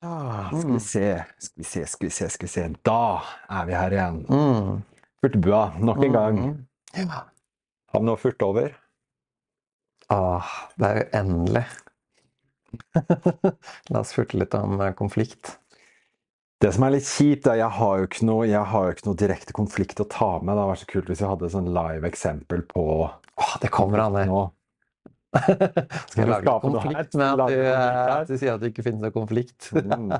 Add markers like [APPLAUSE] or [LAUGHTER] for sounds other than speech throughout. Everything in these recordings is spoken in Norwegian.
Ah, skal vi se, skal vi se, skal vi se, skal vi se. Da er vi her igjen. Mm. Furtebua, nok en gang. Mm. Ja. Har vi noe å furte over? Ah, det er jo endelig. [LAUGHS] La oss furte litt om eh, konflikt. Det som er litt kjipt, er jeg har jo ikke noe, jeg har jo ikke noe direkte konflikt å ta med. Det hadde vært så kult hvis vi hadde et sånn live eksempel på Åh, det kommer an, det. Skal jeg lage konflikt med at du, at du sier at det ikke finnes noe konflikt? Mm.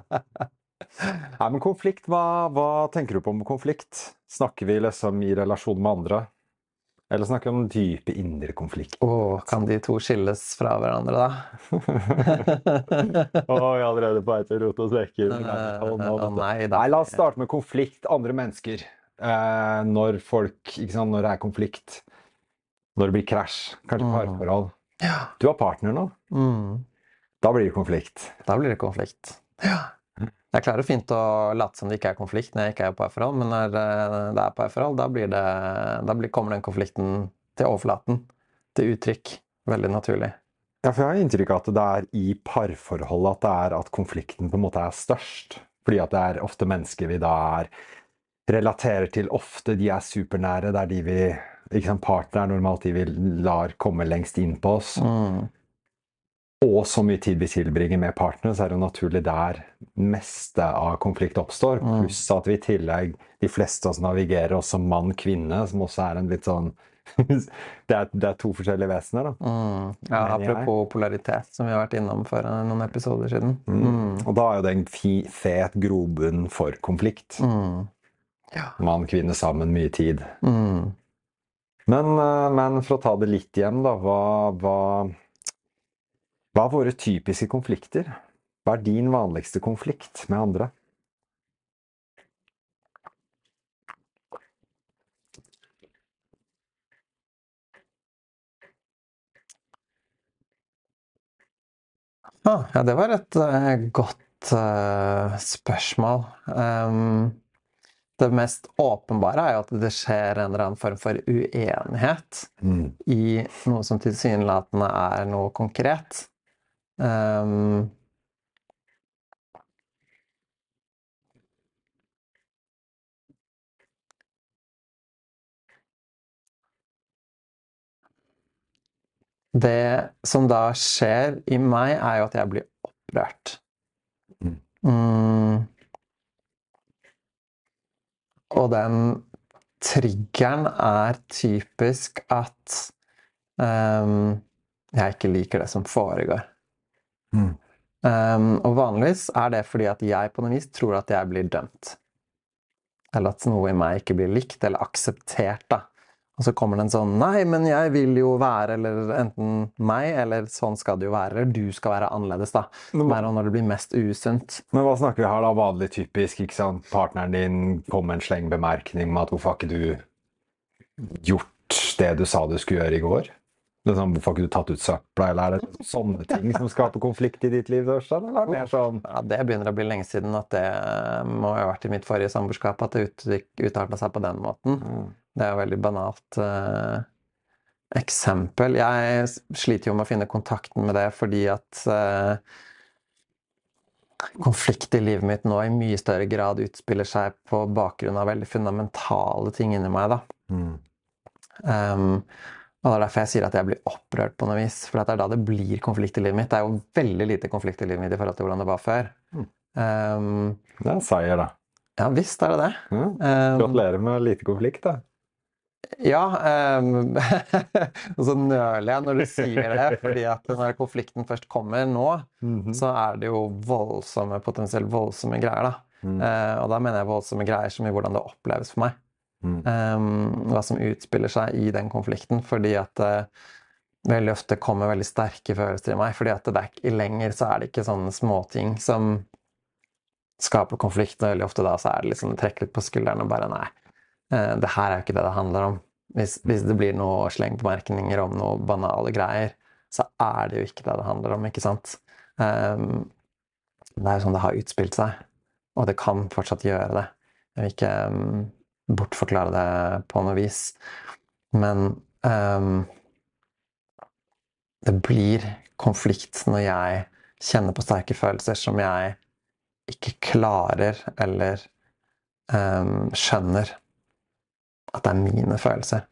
Nei, men konflikt, hva, hva tenker du på med konflikt? Snakker vi liksom i relasjon med andre? Eller snakker vi om dype indre konflikt? Åh, kan de to skilles fra hverandre, da? [LAUGHS] Å, jeg er allerede på vei til å rote oss vekk. nei, la oss starte med konflikt. Andre mennesker. Eh, når folk ikke sant, Når det er konflikt. Når det blir krasj. Kanskje parforhold. Ja. Du har partner nå. Mm. Da blir det konflikt. Da blir det konflikt. Ja. Jeg klarer fint å late som det ikke er konflikt når jeg ikke er på FRL, men når eh, det er på FRL, da, blir det, da blir, kommer den konflikten til overflaten. Til uttrykk. Veldig naturlig. Ja, for jeg har inntrykk av at det er i parforholdet at det er at konflikten på en måte er størst. Fordi at det er ofte mennesker vi da er relaterer til ofte. De er supernære. Det er de vi sant, Partner er normalt de vi lar komme lengst inn på oss. Mm. Og så mye tid vi tilbringer med partnere, så er det jo naturlig der meste av konflikt oppstår. Mm. Pluss at vi i tillegg, de fleste av oss navigerer oss som mann-kvinne, som også er en litt sånn [LAUGHS] det, er, det er to forskjellige vesener, da. Mm. Ja, jeg. apropos polaritet, som vi har vært innom for noen episoder siden. Mm. Og da er jo det en fet grobunn for konflikt. Mm. Ja. Mann-kvinne sammen, mye tid. Mm. Men, eh, men for å ta det litt igjen, da. Hva, hva, hva er våre typiske konflikter? Hva er din vanligste konflikt med andre? Ah, ja, det var et uh, godt uh, spørsmål. Ehm, det mest åpenbare er jo at det skjer en eller annen form for uenighet i noe som tilsynelatende er noe konkret. Um, det som da skjer i meg, er jo at jeg blir opprørt. Mm. Og den triggeren er typisk at um, jeg ikke liker det som foregår. Mm. Um, og vanligvis er det fordi at jeg på noe vis tror at jeg blir dømt. Eller at noe i meg ikke blir likt eller akseptert, da. Og så kommer det en sånn Nei, men jeg vil jo være eller enten meg, eller sånn skal det jo være. Eller du skal være annerledes, da. Men, Være når det blir mest usunt. men hva snakker vi her da? Vanlig typisk, ikke sant? Partneren din kom med en slengbemerkning om at hvorfor har ikke du gjort det du sa du skulle gjøre i går? Det sånn, hvorfor har ikke du tatt ut søpla, eller er det sånne ting som skaper konflikt i ditt liv, Ørstein? Eller er mer sånn Ja, Det begynner å bli lenge siden at det må ha vært i mitt forrige samboerskap at det uttrykk- utarta seg på den måten. mm, Det er jo veldig banalt eh, eksempel. Jeg sliter jo med å finne kontakten med det fordi at eh, konflikt i livet mitt nå i mye større grad utspiller seg på bakgrunn av veldig fundamentale ting inni meg. da. mm, Um, og Det er derfor jeg sier at jeg blir opprørt på noe vis. For det er da det blir konflikt i livet mitt. Det er jo veldig lite konflikt i livet mitt i forhold til hvordan det var før. Mm. Um, Det er en seier, da. ja visst er det det. Um, Gratulerer med lite konflikt, da. Ja, Um, [LAUGHS] og så nøler jeg når du sier det, fordi at når konflikten først kommer nå, Mhm. så er det jo voldsomme, potensielt voldsomme greier, da. Mm. Uh, og da mener jeg voldsomme greier som i hvordan det oppleves for meg. Mm. Um, hva som utspiller seg i den konflikten, fordi at det veldig ofte kommer veldig sterke følelser i meg. Fordi at det er ikke lenger så er det ikke sånne småting som skaper konflikt. Veldig ofte da så er det liksom trekke litt på skuldrene og bare nei, uh, det her er jo ikke det det handler om. Hvis, hvis det blir noe slengbemerkninger om noe banale greier, så er det jo ikke det det handler om, ikke sant? Um, det er jo sånn det har utspilt seg, og det kan fortsatt gjøre det. Jeg vil ikke ehm, bortforklare det på noe vis, men um, det blir konflikt når jeg kjenner på sterke følelser som jeg ikke klarer eller um, skjønner at det er mine følelser.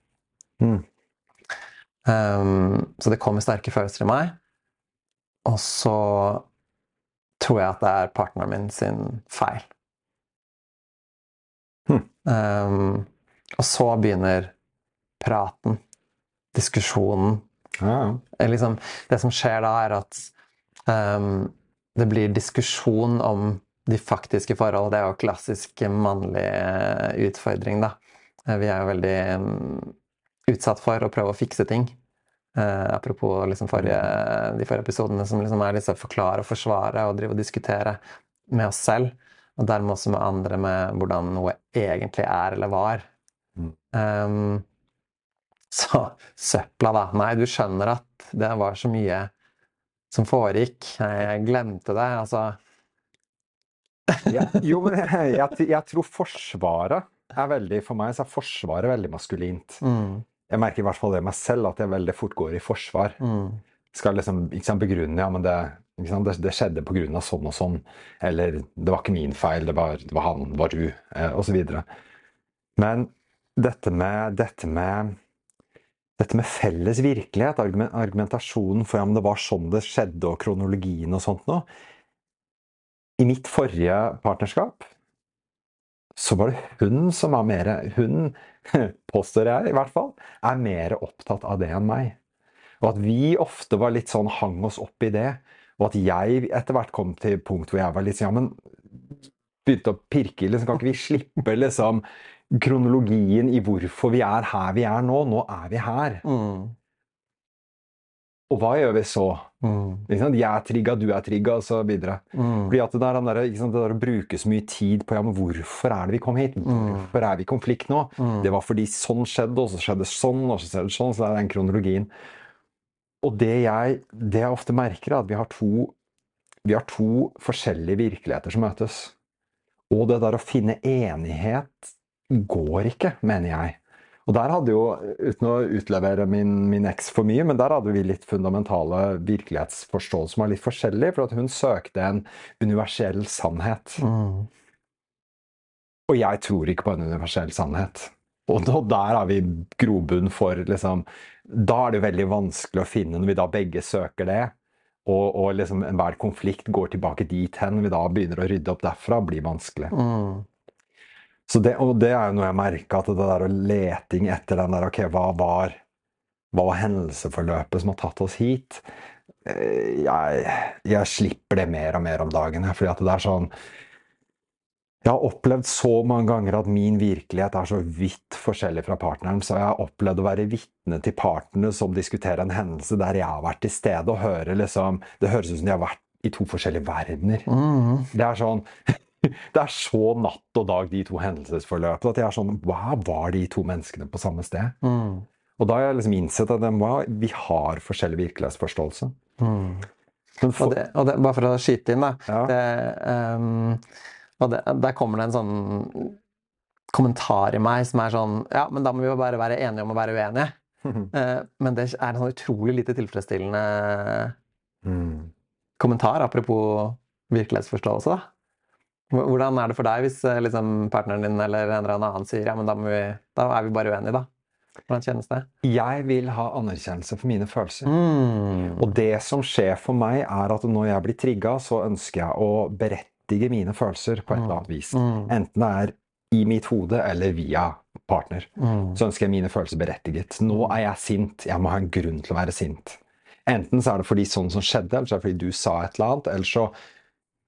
Mm. Um, så det kommer sterke følelser i meg. Og så tror jeg at det er partneren min sin feil. Um, og så begynner praten, diskusjonen. Ja, Liksom, det som skjer da, er at um, det blir diskusjon om de faktiske forhold. Det er jo klassisk mannlig eh, utfordring, da. Eh, Vi er jo veldig um, utsatt for å prøve å fikse ting. Uh, apropos liksom forrige, de forrige episodene som liksom er disse forklare og forsvare og drive og diskutere med oss selv, og dermed også med andre med hvordan noe egentlig er eller var. Mm. Um, så søpla, da. Nei, du skjønner at det var så mye som foregikk. Jeg glemte det. Altså Ja, jo, men jeg, jeg, jeg tror Forsvaret er veldig For meg så er Forsvaret veldig maskulint. mm, Jeg merker i hvert fall det meg selv, at jeg veldig fort går i forsvar. mm, Skal liksom ikke sant, begrunne ja, men det, det, det skjedde pga. sånn og sånn. Eller det var ikke min feil, det var, det var han, det var du, eh, osv. Men dette med, dette med dette med felles virkelighet, argumentasjonen for men det var sånn det skjedde, og kronologien og sånt noe I mitt forrige partnerskap så var det hun som var mer Hun, [LAUGHS] påstår jeg i hvert fall, er mer opptatt av det enn meg. Og at vi ofte var litt sånn hang oss opp i det. Og at jeg etter hvert kom til punkt hvor jeg var litt sånn Ja, men begynte å pirke i liksom, Kan ikke vi slippe liksom kronologien i hvorfor vi er her vi er nå? Nå er vi her. mm, Og hva gjør vi så? mm? Jeg er trigga, du er trigga, og så videre. mm, Fordi at det der, der, sant, det der å bruke så mye tid på ja, men hvorfor er det vi kom hit? Hvorfor er vi i konflikt nå? mm. Det var fordi sånn skjedde, og så skjedde sånn, og så skjedde sånn. Så det er den kronologien. Og det jeg, det jeg ofte merker, er at vi har, to, vi har to forskjellige virkeligheter som møtes. Og det der å finne enighet går ikke, mener jeg. Og der hadde jo, uten å utlevere min, min eks for mye, men der hadde vi litt fundamentale virkelighetsforståelser som var litt forskjellig, for at hun søkte en universell sannhet. mm. Og jeg tror ikke på en universell sannhet. Og da- der har vi grobunn for liksom Da er det veldig vanskelig å finne, når vi da begge søker det, og, og liksom enhver konflikt går tilbake dit hen, vi da begynner å rydde opp derfra, blir vanskelig. Mm. Så det, og det er jo noe jeg merka, at det der å leting etter den der Ok, hva var, hva var hendelseforløpet som har tatt oss hit? Eh, Jeg, jeg slipper det mer og mer om dagen. Fordi at det er sånn Jeg har opplevd så mange ganger at min virkelighet er så vidt forskjellig fra partneren, så jeg har opplevd å være vitne til partnere som diskuterer en hendelse der jeg har vært til stede, og hører liksom Det høres ut som de har vært i to forskjellige verdener. Mm. Det er sånn [LAUGHS] Det er så natt og dag, de to hendelsesforløpene, at jeg er sånn Wow, var de to menneskene på samme sted? Mm. Og da har jeg liksom innsett at wow, vi har forskjellig virkelighetsforståelse. Mm. For... Og det, og det, bare for å skyte inn, da. Ja. Det, ehm, og det, der kommer det en sånn kommentar i meg som er sånn Ja, men da må vi jo bare være enige om å være uenige. uh, [LAUGHS] men det er en sånn utrolig lite tilfredsstillende mm. kommentar, apropos virkelighetsforståelse, da. Hvordan er det for deg hvis eh, liksom, partneren din eller en eller annen sier ja, men da, må vi, da er vi bare uenige, da? Hvordan kjennes det? Jeg vil ha anerkjennelse for mine følelser. Mm. Og det som skjer for meg, er at når jeg blir trigga, så ønsker jeg å berettige mine følelser på et eller annet vis. Mm. Enten det er i mitt hode eller via partner. Mm. Så ønsker jeg mine følelser berettiget. Nå er jeg sint. Jeg må ha en grunn til å være sint. Enten så er det fordi sånn som skjedde, eller så er det fordi du sa et eller annet. Eller så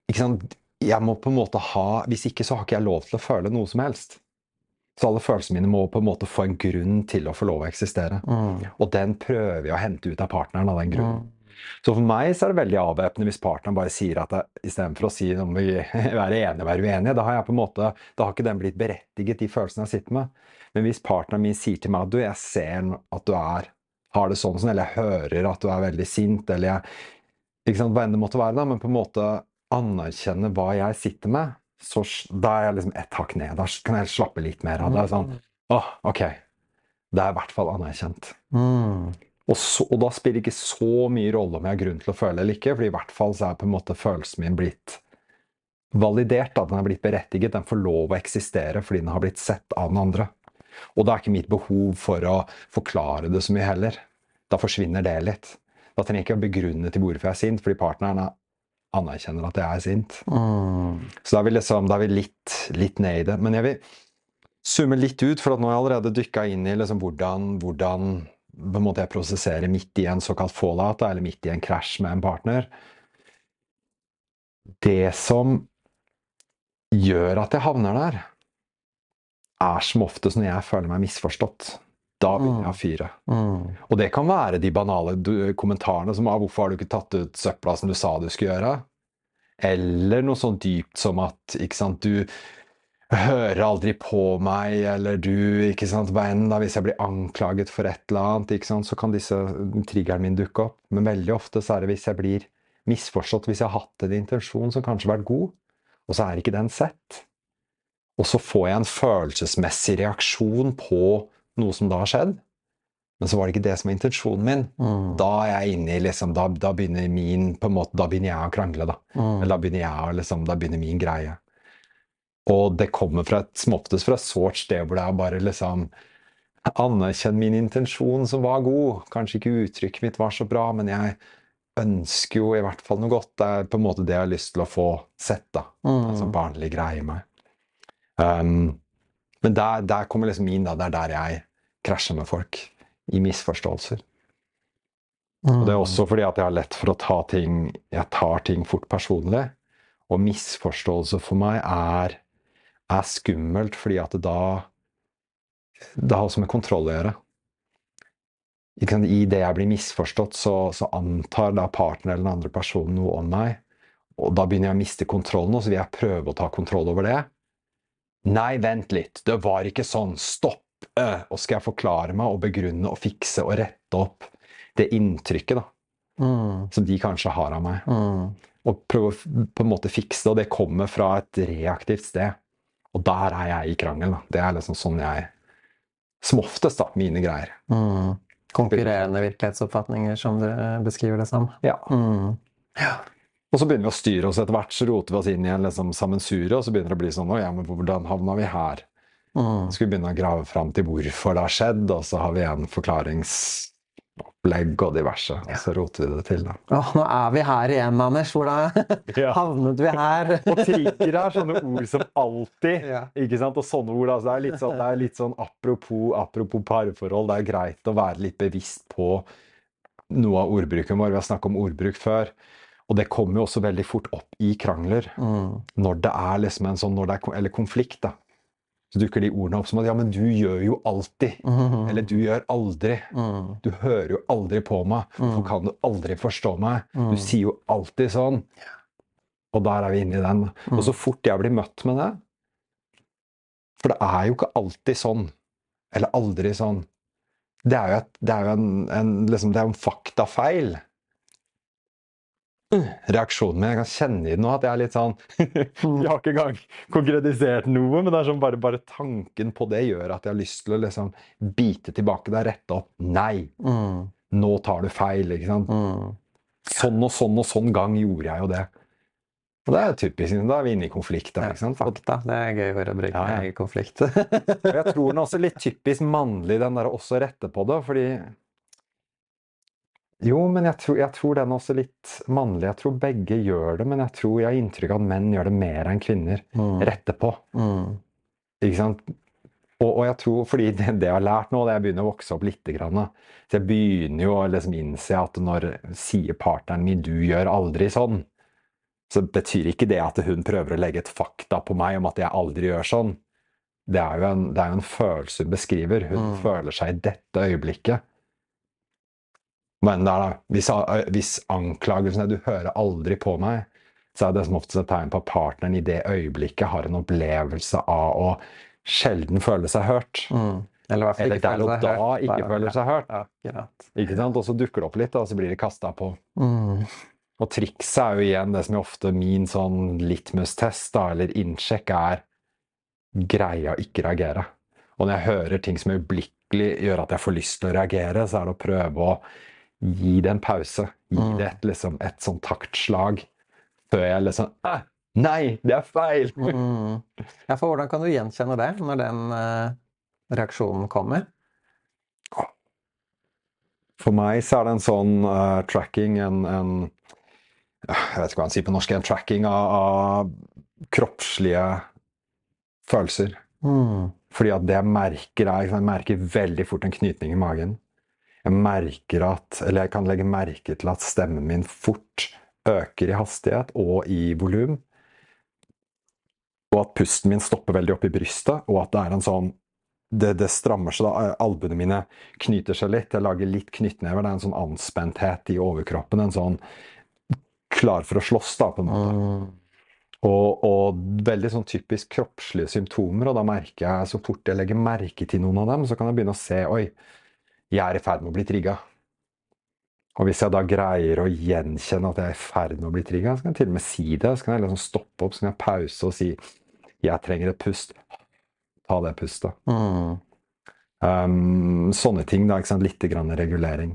ikke sant? Jeg må på en måte ha Hvis ikke så har ikke jeg lov til å føle noe som helst. Så alle følelsene mine må på en måte få en grunn til å få lov å eksistere. Mm. Og den prøver jeg å hente ut av partneren av den grunnen. Mm. Så for meg så er det veldig avvæpnende hvis partneren bare sier at istedenfor å si om vi [LAUGHS] være enige og være uenige, da har jeg på en måte, da har ikke den blitt berettiget, de følelsene jeg sitter med. Men hvis partneren min sier til meg at du, jeg ser at du er, har det sånn, sånn, eller jeg hører at du er veldig sint, eller jeg, ikke sant, hva enn det måtte være da, men på en måte anerkjenne hva jeg sitter med, så da er jeg liksom ett hakk ned. Da kan jeg slappe litt mer av det. Sånn, åh, ok, det er i hvert fall anerkjent. Mm. Og, så, og da spiller det ikke så mye rolle om jeg har grunn til å føle eller ikke, for i hvert fall så er på en måte følelsen min blitt validert, at den er blitt berettiget. Den får lov å eksistere fordi den har blitt sett av den andre. Og da er ikke mitt behov for å forklare det så mye heller. Da forsvinner det litt. Da trenger jeg ikke å begrunne til hvorfor jeg er sint, fordi partneren anerkjenner at jeg er sint. Mm. Så da er vi, liksom, da er vi litt, litt ned i det. Men jeg vil summe litt ut, for at nå har jeg allerede dykka inn i liksom hvordan, hvordan på en måte jeg prosesserer midt i en såkalt fallout, eller midt i en krasj med en partner. Det som gjør at jeg havner der, er som oftest når jeg føler meg misforstått. Da begynner jeg å fyre. Mm. Og det kan være de banale kommentarene som ah, 'Hvorfor har du ikke tatt ut søpla som du sa du skulle gjøre?' Eller noe sånn dypt som at ikke sant, du hører aldri på meg, eller du ikke sant, hva enn da, Hvis jeg blir anklaget for et eller annet, ikke sant, så kan disse triggeren mine dukke opp. Men veldig ofte så er det hvis jeg blir misforstått, hvis jeg har hatt en intensjon som kanskje har vært god, og så er ikke den sett. Og så får jeg en følelsesmessig reaksjon på noe som da har skjedd. Men så var det ikke det som var intensjonen min. Mm. Da er jeg inne i liksom, da, da begynner min på en måte, da begynner jeg å krangle, da. Mm. Eller da begynner jeg liksom, da begynner min greie. Og det kommer fra et, som oftest fra et sårt sted hvor det er bare liksom Anerkjenn min intensjon som var god. Kanskje ikke uttrykket mitt var så bra, men jeg ønsker jo i hvert fall noe godt. Det er på en måte det jeg har lyst til å få sett, da. Mm. Altså barnlig greie i meg. Um, men der, der kommer liksom min, da. Det er der jeg krasjer med folk. I misforståelser. Og det er også fordi at jeg har lett for å ta ting Jeg tar ting fort personlig. Og misforståelse for meg er, er skummelt, fordi at det da Det har også med kontroll å gjøre. I det jeg blir misforstått, så, så antar da partneren eller den andre personen noe om meg. Og da begynner jeg å miste kontrollen, og så vil jeg prøve å ta kontroll over det. Nei, vent litt, det var ikke sånn, stopp! Og skal jeg forklare meg og begrunne og fikse og rette opp det inntrykket da, Mm. som de kanskje har av meg. Mm. Og prøve å på en måte fikse det, og det kommer fra et reaktivt sted. Og der er jeg i krangel. Da. Det er liksom sånn jeg Som oftest, da. Mine greier. Mm. Konkurrerende virkelighetsoppfatninger, som du beskriver det som. Ja. Mm. Og så begynner vi å styre oss etter hvert, så roter vi oss inn i en liksom sammensure, og så begynner det å bli sånn Å ja, men hvordan havna vi her? Mm. Så skal vi begynne å grave fram til hvorfor det har skjedd, og så har vi en forklaringsopplegg og diverse. Og så roter vi det til, da. Åh, nå er vi her igjen, Anders. Hvordan [LAUGHS] Ja. havnet vi her? [LAUGHS] Og trigger er sånne ord som alltid. Ja. Ikke sant? Og sånne ord, altså, det, er litt sånn, det er litt sånn apropos, apropos parforhold. Det er greit å være litt bevisst på noe av ordbruken vår. Vi har snakket om ordbruk før. Og det kommer jo også veldig fort opp i krangler. Mm. Når det er liksom en sånn, når det er, eller konflikt, da. Så dukker de ordene opp som at ja, men du gjør jo alltid. Mm. Eller du gjør aldri. Mm. Du hører jo aldri på meg. Hvorfor kan du aldri forstå meg? Du sier jo alltid sånn. Og der er vi inne i den. Og så fort jeg blir møtt med det For det er jo ikke alltid sånn. Eller aldri sånn. Det er jo, et, det er jo en, en, liksom, det er en faktafeil. Reaksjonen min Jeg kan kjenne i det nå at jeg er litt sånn [LAUGHS] Jeg har ikke engang konkretisert noe, men det er sånn bare, bare tanken på det gjør at jeg har lyst til å liksom bite tilbake der, rette opp. Nei, Mm. nå tar du feil. ikke sant? Mm. Sånn og sånn og sånn gang gjorde jeg jo det. Og det er typisk, Da er vi inne i konflikt. Da, ikke sant? Fakta. Det er gøy å bruke Ja, ja. i konflikt. [LAUGHS] jeg tror den er også litt typisk mannlig, den der også rette på det. Fordi Jo, men jeg tror, jeg tror den er også litt mannlig. Jeg tror begge gjør det, men jeg tror jeg har inntrykk av at menn gjør det mer enn kvinner. Mm. Rette på. Mm. Ikke sant? Og, og jeg tror, fordi det, det jeg har lært nå, det jeg begynner å vokse opp litt, grann, så jeg begynner jo å liksom innse at når sier partneren min 'du gjør aldri sånn', så betyr ikke det at hun prøver å legge et fakta på meg om at jeg aldri gjør sånn. Det er jo en, det er jo en følelse hun beskriver. Hun Mm. føler seg i dette øyeblikket. Men det er da, hvis, hvis anklagelsen er 'du hører aldri på meg', så er det som oftest et tegn på at partneren i det øyeblikket har en opplevelse av å sjelden føle seg hørt. Mm. Eller Eller ikke der og da hørt. ikke Nei, føler seg hørt. Ja, Ikke sant? Og så dukker det opp litt, og så blir det kasta på. Mm. Og trikset er jo igjen det som er ofte min sånn litmus-test, da, eller innsjekk, er greia å ikke reagere. Og når jeg hører ting som øyeblikkelig gjør at jeg får lyst til å reagere, så er det å prøve å gi det en pause. Gi Mm. det et, liksom, et sånn taktslag før jeg liksom «Æ, Nei, det er feil! Mm. Ja, for hvordan kan du gjenkjenne det når den uh, reaksjonen kommer? For meg så er det en sånn uh, tracking, en, en Jeg vet ikke hva han sier på norsk, en tracking av, av kroppslige følelser. Mm. Fordi at det jeg merker, er Jeg merker veldig fort en knytning i magen. Jeg merker at Eller jeg kan legge merke til at stemmen min fort øker i hastighet og i volum. Og at pusten min stopper veldig opp i brystet, og at det er en sånn det, det strammer seg da. Albuene mine knyter seg litt. Jeg lager litt knyttnever. Det er en sånn anspenthet i overkroppen. En sånn klar for å slåss, da, på en måte. Og, og veldig sånn typisk kroppslige symptomer. Og da merker jeg, så fort jeg legger merke til noen av dem, så kan jeg begynne å se Oi, jeg er i ferd med å bli trigga. Og hvis jeg da greier å gjenkjenne at jeg er i ferd med å bli trigga, så kan jeg til og med si det. Så kan jeg liksom stoppe opp, så kan jeg pause og si jeg trenger et pust. Ta det pustet. Mm. Um, sånne ting, da. ikke sant? Litt grann regulering.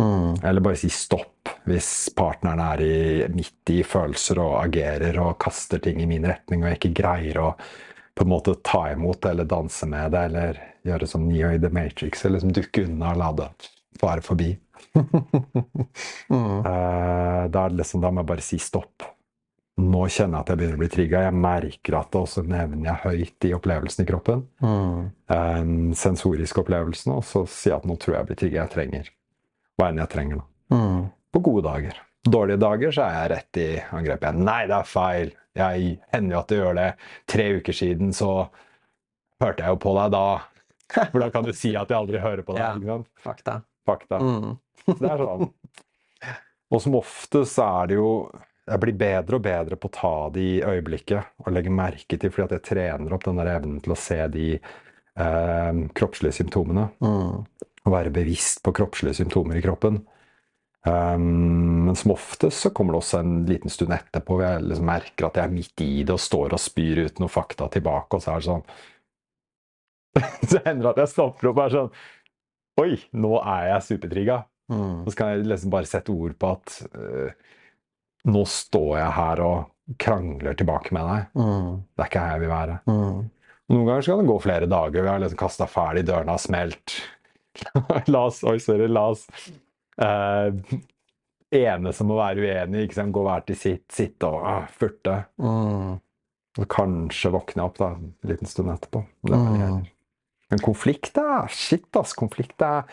Mm. Eller bare si stopp hvis partneren er i, midt i følelser og agerer og kaster ting i min retning, og jeg ikke greier å på en måte ta imot det eller danse med det, eller gjøre som Neo i The Matrix, eller liksom dukke unna og la det fare forbi. [LAUGHS] mm. Eh, da er det liksom, da må jeg bare si stopp. Nå kjenner jeg at jeg begynner å bli trigga. Jeg merker at det også nevner jeg høyt i opplevelsen i kroppen. Mm. Den sensoriske opplevelsen, og så sier jeg at nå tror jeg jeg blir trigga. Jeg trenger hva enn jeg trenger. nå. Mm. På gode dager. Dårlige dager så er jeg rett i angrep igjen. Nei, det er feil! Jeg hender jo at du gjør det. Tre uker siden så hørte jeg jo på deg da. [LAUGHS] For da kan du si at jeg aldri hører på deg. Ja. ikke sant? Fakta. Fakta. Mm. Så det er sånn. [LAUGHS] Og som oftest er det jo Jeg blir bedre og bedre på å ta det i øyeblikket og legge merke til, fordi at jeg trener opp den der evnen til å se de eh, kroppslige symptomene. Mm. Å være bevisst på kroppslige symptomer i kroppen. Um, men som oftest så kommer det også en liten stund etterpå hvor jeg liksom merker at jeg er midt i det og står og spyr ut noen fakta tilbake, og så er det sånn [LAUGHS] Så hender det at jeg stopper opp og er sånn Oi, nå er jeg supertrigga. Mm. Så kan jeg liksom bare sette ord på at uh, nå står jeg her og krangler tilbake med deg. Mm. Det er ikke her jeg vil være. Mm. Noen ganger så kan det gå flere dager. Vi har liksom kasta ferdig, dørene har smelt. [LAUGHS] la oss Oi, sorry. La oss uh, ene som må være uenig, ikke sant? gå hver til sitt, sitte og uh, furte. Mm. Og kanskje våkne opp da, en liten stund etterpå. Det er Mm. Men konflikt er Shit, ass. Konflikt er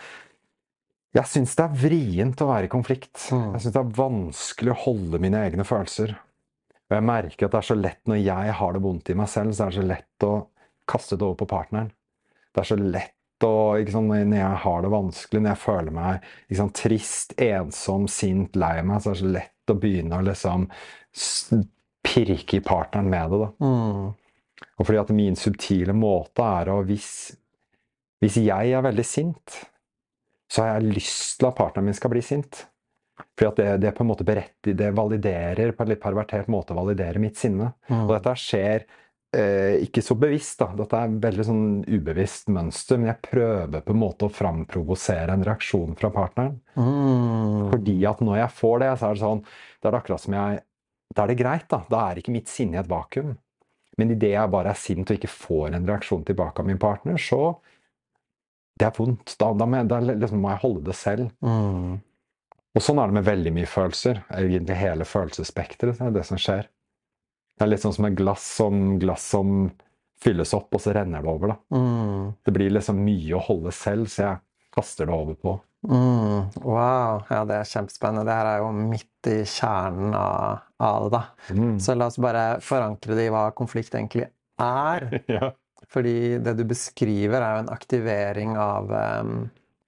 Jeg syns det er vrient å være i konflikt. Mm. Jeg syns det er vanskelig å holde mine egne følelser. Og jeg merker at det er så lett når jeg har det vondt i meg selv, så er det så lett å kaste det over på partneren. Det er så lett ikke sant, Når jeg har det vanskelig, når jeg føler meg sant, trist, ensom, sint, lei meg, så er det så lett å begynne å liksom pirke i partneren med det. da. Mm. Og fordi at min subtile måte er å hvis, hvis jeg er veldig sint, så har jeg lyst til at partneren min skal bli sint. Fordi at det, det på en måte beretter, det validerer på en litt pervertert måte validerer mitt sinne. Mm. Og dette skjer ikke så bevisst, da. Dette er et veldig sånn ubevisst mønster, men jeg prøver på en måte å framprovosere en reaksjon fra partneren. Mm. Fordi at når jeg får det, så er det sånn Da er det akkurat som jeg Da er det greit, da. Da er ikke mitt sinne i et vakuum. Men idet jeg bare er sint og ikke får en reaksjon tilbake av min partner, så Det er vondt. Da, da, må, jeg, da liksom må jeg holde det selv. Mm. Og sånn er det med veldig mye følelser. Egentlig hele følelsesspekteret. Det er det som skjer. Det er litt sånn som et glass som, glass som fylles opp, og så renner det over. Mm. Det blir liksom mye å holde selv, så jeg kaster det over på. Mm. Wow. Ja, det er kjempespennende. Det her er jo midt i kjernen av, av det, da. Mm. Så la oss bare forankre det i hva konflikt egentlig er. [LAUGHS] Ja. Fordi det du beskriver, er jo en aktivering av, um,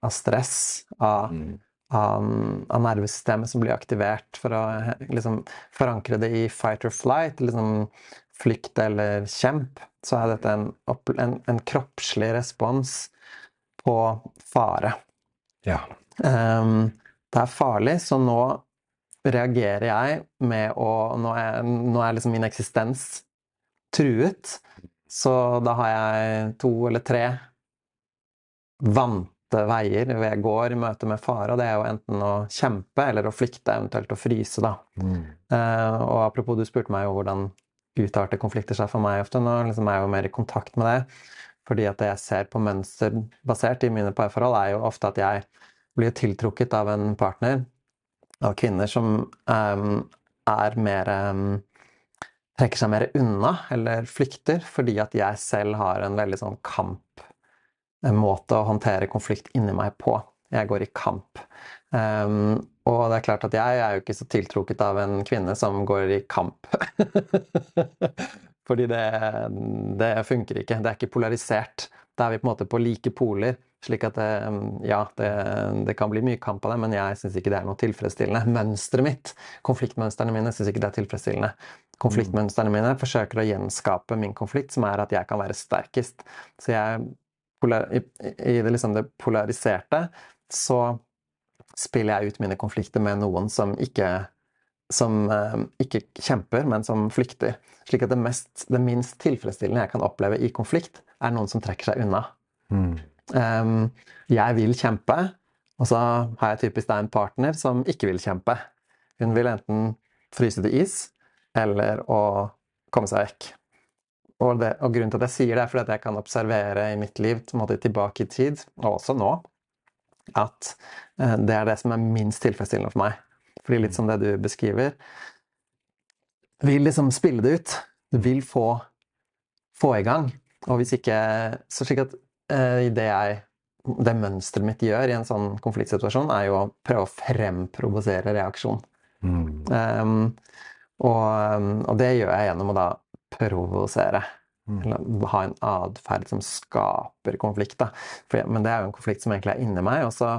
av stress, av, Mm. Av, av nervesystemet som blir aktivert for å liksom forankre det i fight or flight, liksom flykt eller kjemp, så er dette en, en, en kroppslig respons på fare. ja. Um, det er farlig, så nå reagerer jeg med å Nå er, nå er liksom min eksistens truet. Så da har jeg to eller tre vante motsatte veier hvor jeg går i møte med fare, og det er jo enten å kjempe eller å flykte, eventuelt å fryse, da. Mm. Uh, og apropos, du spurte meg jo hvordan utarter konflikter seg for meg ofte. Nå liksom er jeg jo mer i kontakt med det. Fordi at det jeg ser på mønster basert i mine parforhold, er jo ofte at jeg blir tiltrukket av en partner, av kvinner som um, er mer um, trekker seg mer unna eller flykter, fordi at jeg selv har en veldig sånn kamp måte å håndtere konflikt inni meg på. Jeg går i kamp. Um, og det er klart at jeg er jo ikke så tiltrukket av en kvinne som går i kamp. [LAUGHS] Fordi det, det, funker ikke. Det er ikke polarisert. Da er vi på en måte på like poler. Slik at det, ja, det, det kan bli mye kamp av det, men jeg syns ikke det er noe tilfredsstillende. Mønsteret mitt, konfliktmønstrene mine, syns ikke det er tilfredsstillende. Konfliktmønstrene mine forsøker å gjenskape min konflikt, som er at jeg kan være sterkest. Så jeg, i, i det, liksom det polariserte så spiller jeg ut mine konflikter med noen som ikke som eh, ikke kjemper, men som flykter. Slik at det, mest, det, minst tilfredsstillende jeg kan oppleve i konflikt, er noen som trekker seg unna. Mm. Um, jeg vil kjempe, og så har jeg typisk da en partner som ikke vil kjempe. Hun vil enten fryse til is, eller å komme seg vekk. Og, det, og, grunnen til at jeg sier det, er fordi at jeg kan observere i mitt liv tilbake i tid, og også nå, at eh, det er det som er minst tilfredsstillende for meg. Fordi litt som det du beskriver Vil liksom spille det ut. Du vil få, få i gang. Og hvis ikke Så slik at eh, det jeg det mønsteret mitt gjør i en sånn konfliktsituasjon, er jo å prøve å fremprovosere reaksjon. Mm. Um, og, og, det gjør jeg gjennom å da provosere. Mm. Eller ha en atferd som skaper konflikt. For, men det er jo en konflikt som egentlig er inni meg, og så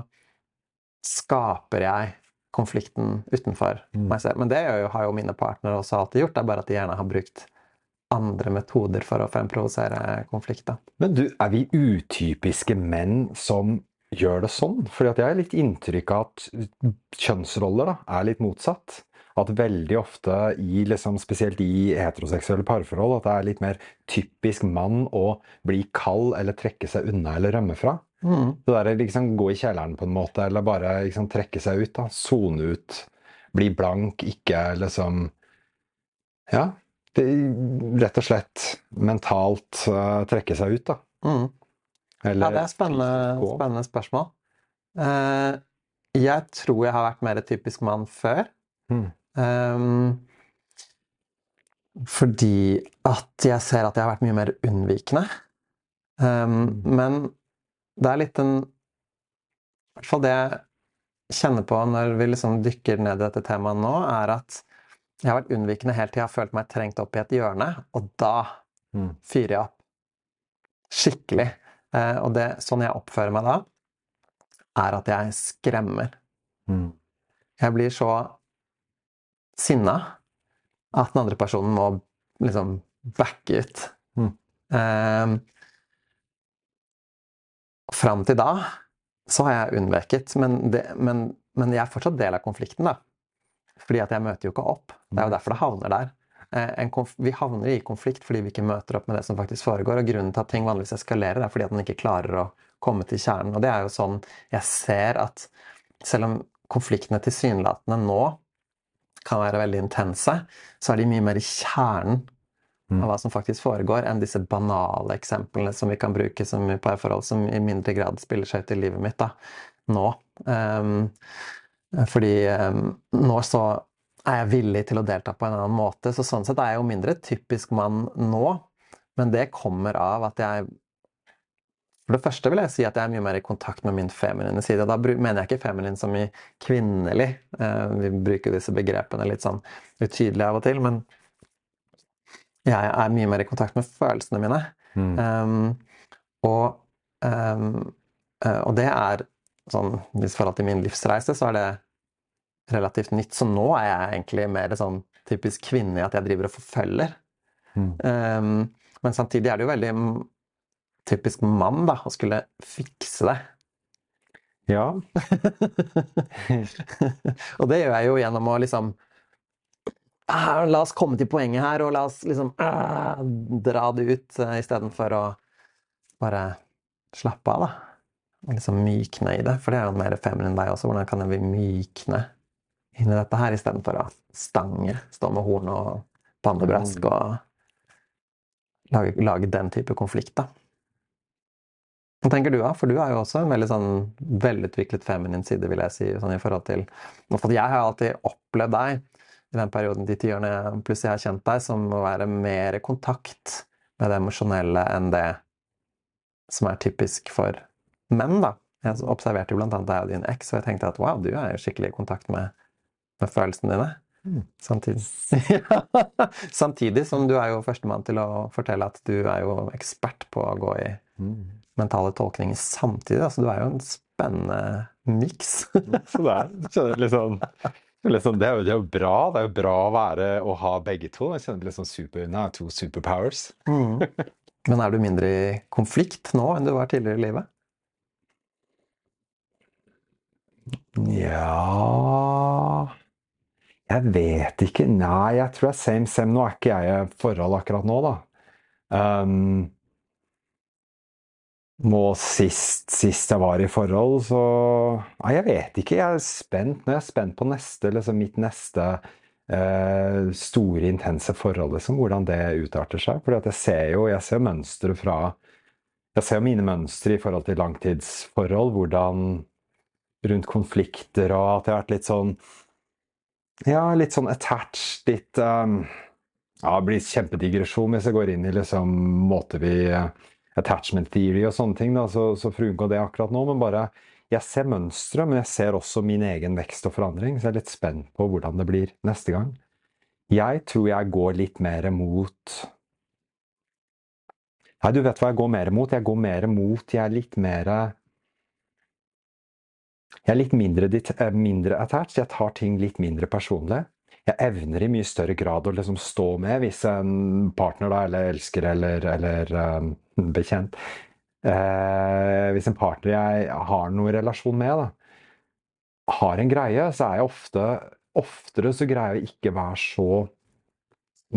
skaper jeg konflikten utenfor mm. meg selv. Men det har jo mine partnere også alltid gjort, det er bare at de gjerne har brukt andre metoder for å fremprovosere konflikter. Men du, er vi utypiske menn som gjør det sånn? Fordi jeg har litt inntrykk av at kjønnsroller da, er litt motsatt. At veldig ofte, i, liksom, spesielt i heteroseksuelle parforhold, at det er litt mer typisk mann å bli kald eller trekke seg unna eller rømme fra. Mm. Det der, liksom, gå i kjelleren på en måte, eller bare liksom, trekke seg ut. da, Sone ut. Bli blank, ikke liksom Ja. Det, rett og slett mentalt uh, trekke seg ut, da. Mm. Eller, ja, det er spennende, spennende spørsmål. Uh, jeg tror jeg har vært mer typisk mann før. Mm. Um, fordi at jeg ser at jeg har vært mye mer unnvikende. Um, men det er litt en I hvert fall det jeg kjenner på når vi liksom dykker ned i dette temaet nå, er at jeg har vært unnvikende helt til jeg har følt meg trengt opp i et hjørne, og da mm. fyrer jeg opp. Skikkelig. Uh, og det, sånn jeg oppfører meg da, er at jeg skremmer. Mm. Jeg blir så sinna at den andre personen må liksom backe ut. Mm. Eh, Fram til da så har jeg unnveket, men, det, men, men, jeg er fortsatt del av konflikten, da. Fordi at jeg møter jo ikke opp. Det er jo derfor det havner der. Eh, vi havner i konflikt fordi vi ikke møter opp med det som faktisk foregår. Og grunnen til at ting vanligvis eskalerer, er fordi at man ikke klarer å komme til kjernen. Og det er jo sånn jeg ser at selv om konfliktene tilsynelatende nå kan være veldig intense, så er de mye mer i kjernen mm. av hva som faktisk foregår, enn disse banale eksemplene som vi kan bruke som i parforhold, som i mindre grad spiller seg ut i livet mitt da, nå. Um, fordi um, nå så er jeg villig til å delta på en annen måte, så sånn sett er jeg jo mindre typisk mann nå. Men det kommer av at jeg For det første vil jeg si at jeg er mye mer i kontakt med min feminine side. Da mener jeg ikke feminin som i kvinnelig. Uh, vi bruker disse begrepene litt sånn utydelig av og til. men jeg er mye mer i kontakt med følelsene mine. Mm. Um, og, um, og, det er sånn I forhold til min livsreise, så er det relativt nytt. Så nå er jeg egentlig mer sånn typisk kvinne i at jeg driver og forfølger. Mm. Um, men samtidig er det jo veldig typisk mann da, å skulle fikse det. Ja. [LAUGHS] og det gjør jeg jo gjennom å liksom ah, La oss komme til poenget her, og la oss liksom ah, dra det ut uh, istedenfor å bare slappe av, da. liksom mykne i det. For det er jo mer feminin deg også. Hvordan kan vi mykne inn i dette her, istedenfor å stange, stå med horn og pannebrask og lage, lage den type konflikt, da. Hva tenker du, da? For du er jo også en veldig sånn velutviklet feminin side, vil jeg si, sånn i forhold til For jeg har alltid opplevd deg i den perioden, de tiårene pluss jeg har kjent deg, som å være mer i kontakt med det emosjonelle enn det som er typisk for menn, da. Jeg observerte jo blant annet deg og din eks, og jeg tenkte at wow, du er jo skikkelig i kontakt med, med følelsene dine. Mm. Samtidig. [LAUGHS] Samtidig som du er jo førstemann til å fortelle at du er jo ekspert på å gå i mentale tolkninger samtidig. Altså, du er jo en spennende miks. [LAUGHS] Så det er, skjønner jeg, liksom, liksom, det, er jo, det er jo bra. Det er jo bra å være å ha begge to. Jeg kjenner liksom super, nei, to superpowers. Mm. Men er du mindre i konflikt nå enn du var tidligere i livet? Ja Jeg vet ikke. Nei, jeg tror det er same same. Nå er ikke jeg i forhold akkurat nå, da. Um, nå sist, sist jeg var i forhold, så Nei, jeg vet ikke. Jeg er spent. Nå er jeg spent på neste, liksom mitt neste eh, store, intense forhold, liksom. Hvordan det utarter seg. For jeg ser jo jeg ser mønstre fra Jeg ser jo mine mønstre i forhold til langtidsforhold. Hvordan rundt konflikter, og at jeg har vært litt sånn Ja, litt sånn attached, litt um, Ja, det blir kjempedigresjon hvis jeg går inn i liksom måter vi Attachment theory og sånne ting, da, så, så unngå det akkurat nå. Men bare Jeg ser mønstre, men jeg ser også min egen vekst og forandring, så jeg er litt spent på hvordan det blir neste gang. Jeg tror jeg går litt mer mot Nei, du vet hva jeg går mer mot? Jeg går mer mot Jeg er litt mer jeg er litt mindre, mindre attached. Jeg tar ting litt mindre personlig. Jeg evner i mye større grad å liksom stå med hvis en partner, da, eller elsker eller, eller um, [LAUGHS] bekjent eh, Hvis en partner jeg har noen relasjon med, da, har en greie, så er jeg ofte Oftere så greier jeg ikke være så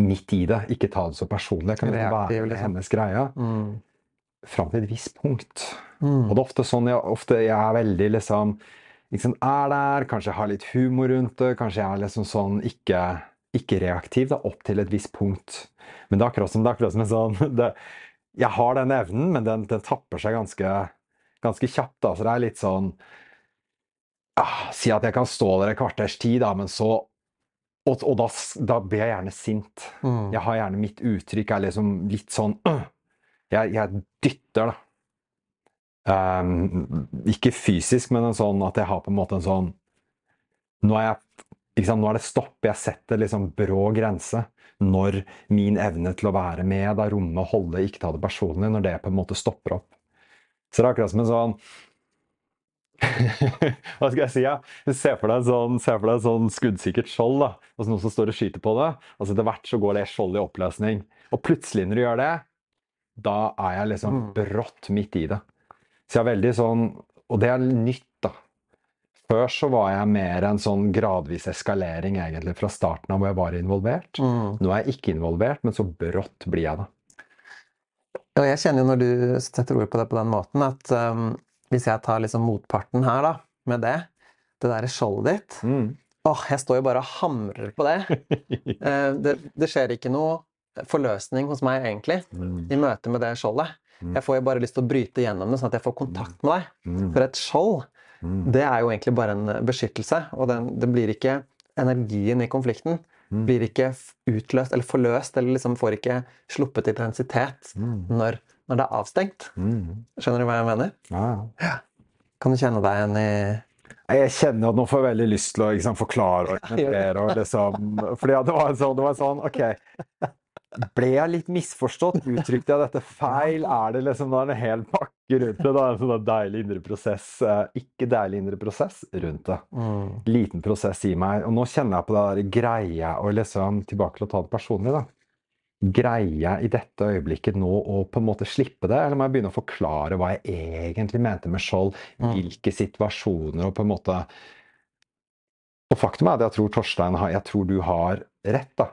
midt i det. Ikke ta det så personlig. Jeg kan ikke Reaktiv, være liksom. hennes greie Mm. fram til et visst punkt. Mm. Og det er ofte sånn jeg, ofte jeg er veldig liksom liksom er der, kanskje jeg har litt humor rundt det, kanskje jeg er liksom sånn ikke, ikke reaktiv da, opp til et visst punkt. Men det er akkurat som, det er akkurat som en sånn [LAUGHS] det, Jeg har den evnen, men den, den tapper seg ganske, ganske kjapt. Da. Så det er litt sånn ah, Si at jeg kan stå der et kvarters tid, da, men så Og, og da, da blir jeg gjerne sint. Mm. Jeg har gjerne mitt uttrykk er liksom litt sånn uh, [CLEARS THROAT] jeg, jeg dytter, da. Um, ikke fysisk, men en sånn at jeg har på en måte en sånn Nå er, jeg, nå er det stopp. Jeg setter liksom brå grense. Når min evne til å være med, da romme, holde, ikke ta det personlig, når det på en måte stopper opp. Så det er akkurat som en sånn [LAUGHS] Hva skal jeg si? Ja? Se for deg en sånn, sånn skuddsikkert skjold. da, og Noen som står og skyter på det. og så Etter hvert så går det skjoldet i oppløsning. Og plutselig, når du gjør det, da er jeg liksom Mm. brått midt i det. Så jeg er veldig sånn Og det er nytt, da. Før så var jeg mer en sånn gradvis eskalering egentlig fra starten av hvor jeg var involvert. Mm. Nå er jeg ikke involvert, men så brått blir jeg det. Og jeg kjenner jo når du setter ord på det på den måten, at um, hvis jeg tar liksom motparten her, da, med det, det derre skjoldet ditt Mm. Åh, jeg står jo bare og hamrer på det. uh, [LAUGHS] det. Det skjer ikke noe forløsning hos meg, egentlig, Mm. i møte med det skjoldet. Mm. Jeg får jo bare lyst til å bryte gjennom det, sånn at jeg får kontakt med deg. Mm. For et skjold, Mm. det er jo egentlig bare en beskyttelse, og den, det blir ikke Energien i konflikten Mm. blir ikke utløst eller forløst, eller liksom får ikke sluppet intensitet Mm. når, når det er avstengt. Mm. Skjønner du hva jeg mener? Ja, ja. Kan du kjenne deg igjen i Jeg kjenner at nå får jeg veldig lyst til å liksom, forklare og [LAUGHS] argumentere. Og liksom, fordi det var sånn, det var sånn OK. Ble jeg litt misforstått? Uttrykte jeg dette feil? Er det liksom da en hel pakke rundt det? Da? En sånn deilig indre prosess. eh, Ikke deilig indre prosess rundt det. mm. Liten prosess i meg. Og nå kjenner jeg på det der greia og liksom Tilbake til å ta det personlig, da. Greier jeg i dette øyeblikket nå å på en måte slippe det, eller må jeg begynne å forklare hva jeg egentlig mente med skjold? Mm. Hvilke situasjoner og på en måte Og faktum er at jeg tror Torstein har Jeg tror du har rett, da.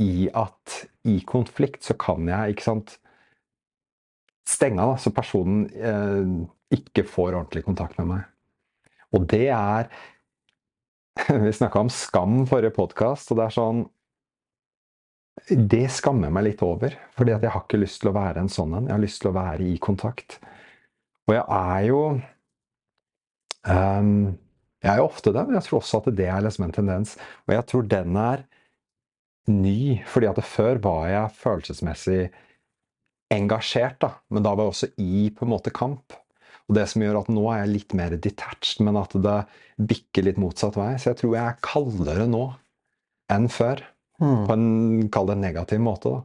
I at i konflikt så kan jeg, ikke sant Stenge av, da, så personen eh, ikke får ordentlig kontakt med meg. Og det er [LAUGHS] Vi snakka om skam forrige podkast, og det er sånn Det skammer meg litt over. Fordi jeg har ikke lyst til å være en sånn en. Jeg har lyst til å være i kontakt. Og jeg er jo um, Jeg er jo ofte det, men jeg tror også at det er liksom en tendens. Og jeg tror den er ny, fordi at før var jeg følelsesmessig engasjert, da. Men da var jeg også i på en måte kamp. Og det som gjør at nå er jeg litt mer detached, men at det bikker litt motsatt vei. Så jeg tror jeg er kaldere nå enn før. Mm. På en, kall det negativ måte, da.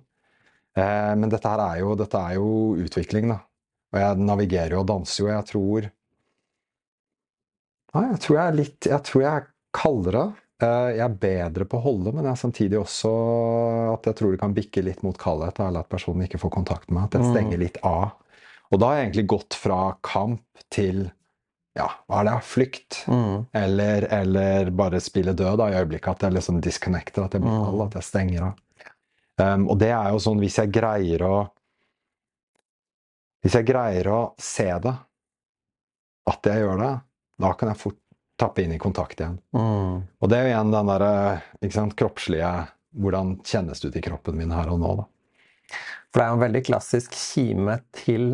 Eh, men dette her er jo, dette er jo utvikling, da. Og jeg navigerer jo og danser jo, og jeg tror Nei, jeg tror jeg er litt Jeg tror jeg er kaldere. Eh, jeg er bedre på å holde, men jeg er samtidig også at jeg tror det kan bikke litt mot kaldhet. Eller at personen ikke får kontakt med meg. At jeg stenger mm. litt av. Og da har jeg egentlig gått fra kamp til ja, hva er det? Flykt. Mm. Eller, eller, bare spille død da, i øyeblikket. At jeg liksom disconnecter, at jeg blir kald, at jeg stenger av. Um, og det er jo sånn hvis jeg greier å Hvis jeg greier å se det, at jeg gjør det, da kan jeg fort tappe inn i kontakt igjen. Mm. Og det er jo igjen den derre kroppslige Hvordan kjennes det ut i kroppen min her og nå, da? For det er jo en veldig klassisk kime til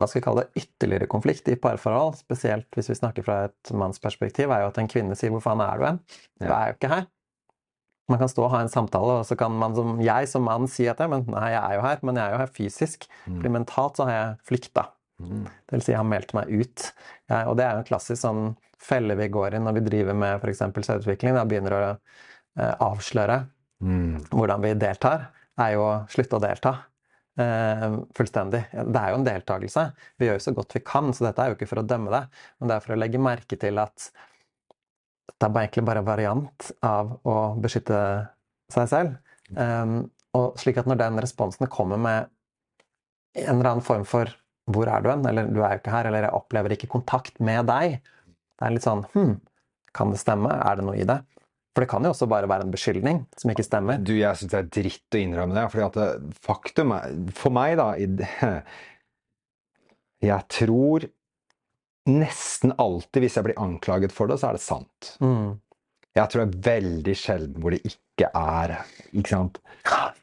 hva skal vi kalle det, ytterligere konflikt i parforhold, spesielt hvis vi snakker fra et mannsperspektiv, er jo at en kvinne sier 'hvor faen er du hen'? Du er jo ikke her. Man kan stå og ha en samtale, og så kan man som jeg som mann si at men nei, jeg er jo her, men jeg er jo her fysisk. Mm. For mentalt så har jeg flykta. Mm. Det vil si jeg har meldt meg ut. Ja, og det er jo en klassisk sånn felle vi går i når vi driver med f.eks. selvutvikling. Da begynner å eh, avsløre mm. hvordan vi deltar, er jo å slutte å delta. Eh, fullstendig. Det er jo en deltakelse. Vi gjør jo så godt vi kan, så dette er jo ikke for å dømme det, men det er for å legge merke til at det er egentlig bare en variant av å beskytte seg selv. Eh, og slik at når den responsen kommer med en eller annen form for 'hvor er du hen?' eller 'du er jo ikke her', eller 'jeg opplever ikke kontakt med deg', det er litt sånn Hm, kan det stemme? Er det noe i det? For det kan jo også bare være en beskyldning som ikke stemmer. Du, jeg syns det er dritt å innrømme det. fordi at faktum er For meg, da [LAUGHS] Jeg tror nesten alltid, hvis jeg blir anklaget for det, så er det sant. Mm. Jeg tror det er veldig sjelden hvor det ikke er. ikke sant?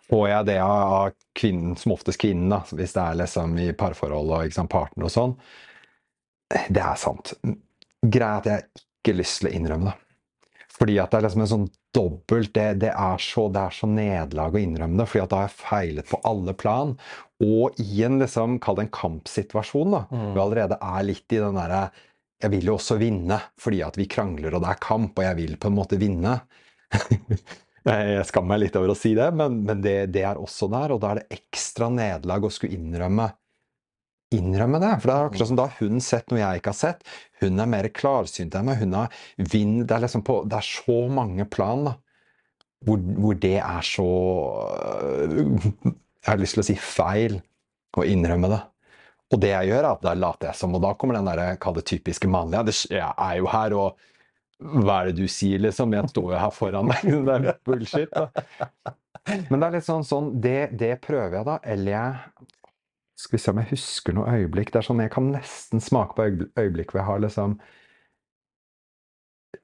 Får jeg det av kvinnen, som oftest kvinnen, da, hvis det er liksom i parforhold og ikke sant, partner og sånn, det er sant greia er at jeg ikke har lyst til å innrømme det. Fordi at det er liksom en sånn dobbelt det, det, er så, det er så nederlag å innrømme det. fordi at da har jeg feilet på alle plan. Og i en liksom, kall det en kampsituasjon, da. Mm. Vi allerede er litt i den derre Jeg vil jo også vinne, fordi at vi krangler og det er kamp, og jeg vil på en måte vinne. [LAUGHS] jeg skammer meg litt over å si det, men, men det, det, er også der. Og da er det ekstra nederlag å skulle innrømme innrømme det. For det er akkurat som da hun sett noe jeg ikke har sett. Hun er mer klarsynt enn meg. Hun har vinn det liksom det er så mange plan da, hvor, hvor, det er så øh, Jeg har lyst til å si feil å innrømme det. Og det jeg gjør, er at da later jeg som, og da kommer den der, kall det typiske mannlige. Jeg er jo her, og hva er det du sier, liksom? Jeg står jo her foran deg. [LAUGHS] Det er bullshit. Da. Men det er litt sånn, sånn det, det prøver jeg, da. Eller jeg skal vi se om jeg husker noe øyeblikk. Det er sånn Jeg kan nesten smake på øyeblikk hvor jeg har liksom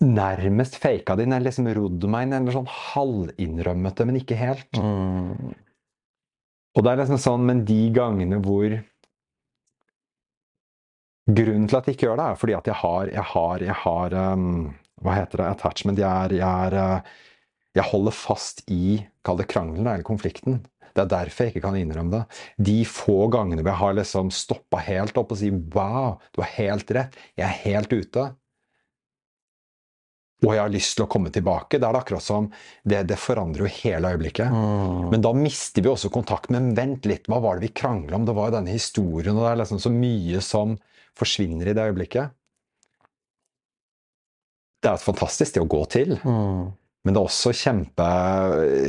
nærmest faka det inn. Eller liksom rodd meg inn, eller sånn halvinnrømmet det, men ikke helt. Mm. Og det er liksom sånn, men de gangene hvor Grunnen til at jeg ikke gjør det, er fordi at jeg har, jeg har, jeg har um, Hva heter det? Attachment. Jeg er, jeg er uh, Jeg holder fast i Kall det krangelen eller konflikten. Det er derfor jeg ikke kan innrømme det. De få gangene vi har liksom stoppa helt opp og si 'wow, du har helt rett, jeg er helt ute', og jeg har lyst til å komme tilbake. Det er det akkurat som det, det forandrer jo hele øyeblikket. Mm. Men da mister vi også kontakt. Men vent litt, hva var det vi krangla om? Det var jo denne historien, og det er liksom så mye som forsvinner i det øyeblikket. Det er et fantastisk sted å gå til. Mm. Men det er også kjempe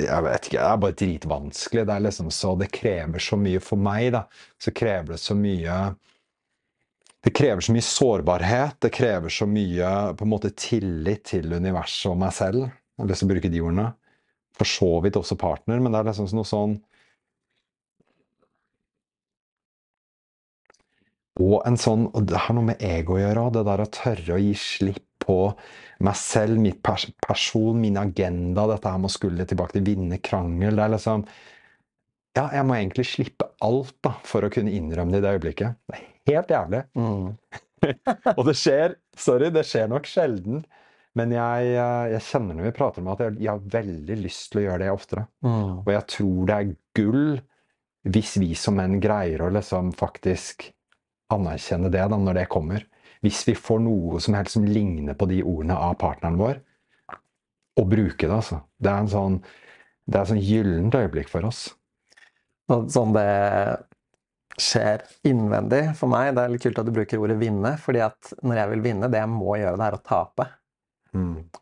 Jeg vet ikke, det er bare dritvanskelig. Det er liksom så Det krever så mye for meg, da. Så krever det så mye Det krever så mye sårbarhet. Det krever så mye på en måte tillit til universet og meg selv. Jeg har lyst til å bruke de ordene. For så vidt også partner, men det er liksom noe sånn Og en sånn, og det har noe med ego å gjøre òg. Det der å tørre å gi slipp på meg selv, mitt pers person, min agenda. Dette her med å skulle tilbake til vinne krangel. Det er liksom Ja, jeg må egentlig slippe alt da, for å kunne innrømme det i det øyeblikket. Det er helt jævlig. Mm. [LAUGHS] og det skjer Sorry, det skjer nok sjelden. Men jeg, eh, jeg kjenner når vi prater om at jeg, jeg har veldig lyst til å gjøre det oftere. Mm. Og jeg tror det er gull hvis vi som menn greier å liksom faktisk anerkjenne det da, når det kommer. Hvis vi får noe som helst som ligner på de ordene av partneren vår, og bruke det, altså. Det er en sånn det er et sånn gyllent øyeblikk for oss. Sånn det skjer innvendig for meg. Det er litt kult at du bruker ordet 'vinne', fordi at når jeg vil vinne, det jeg må gjøre, det er å tape.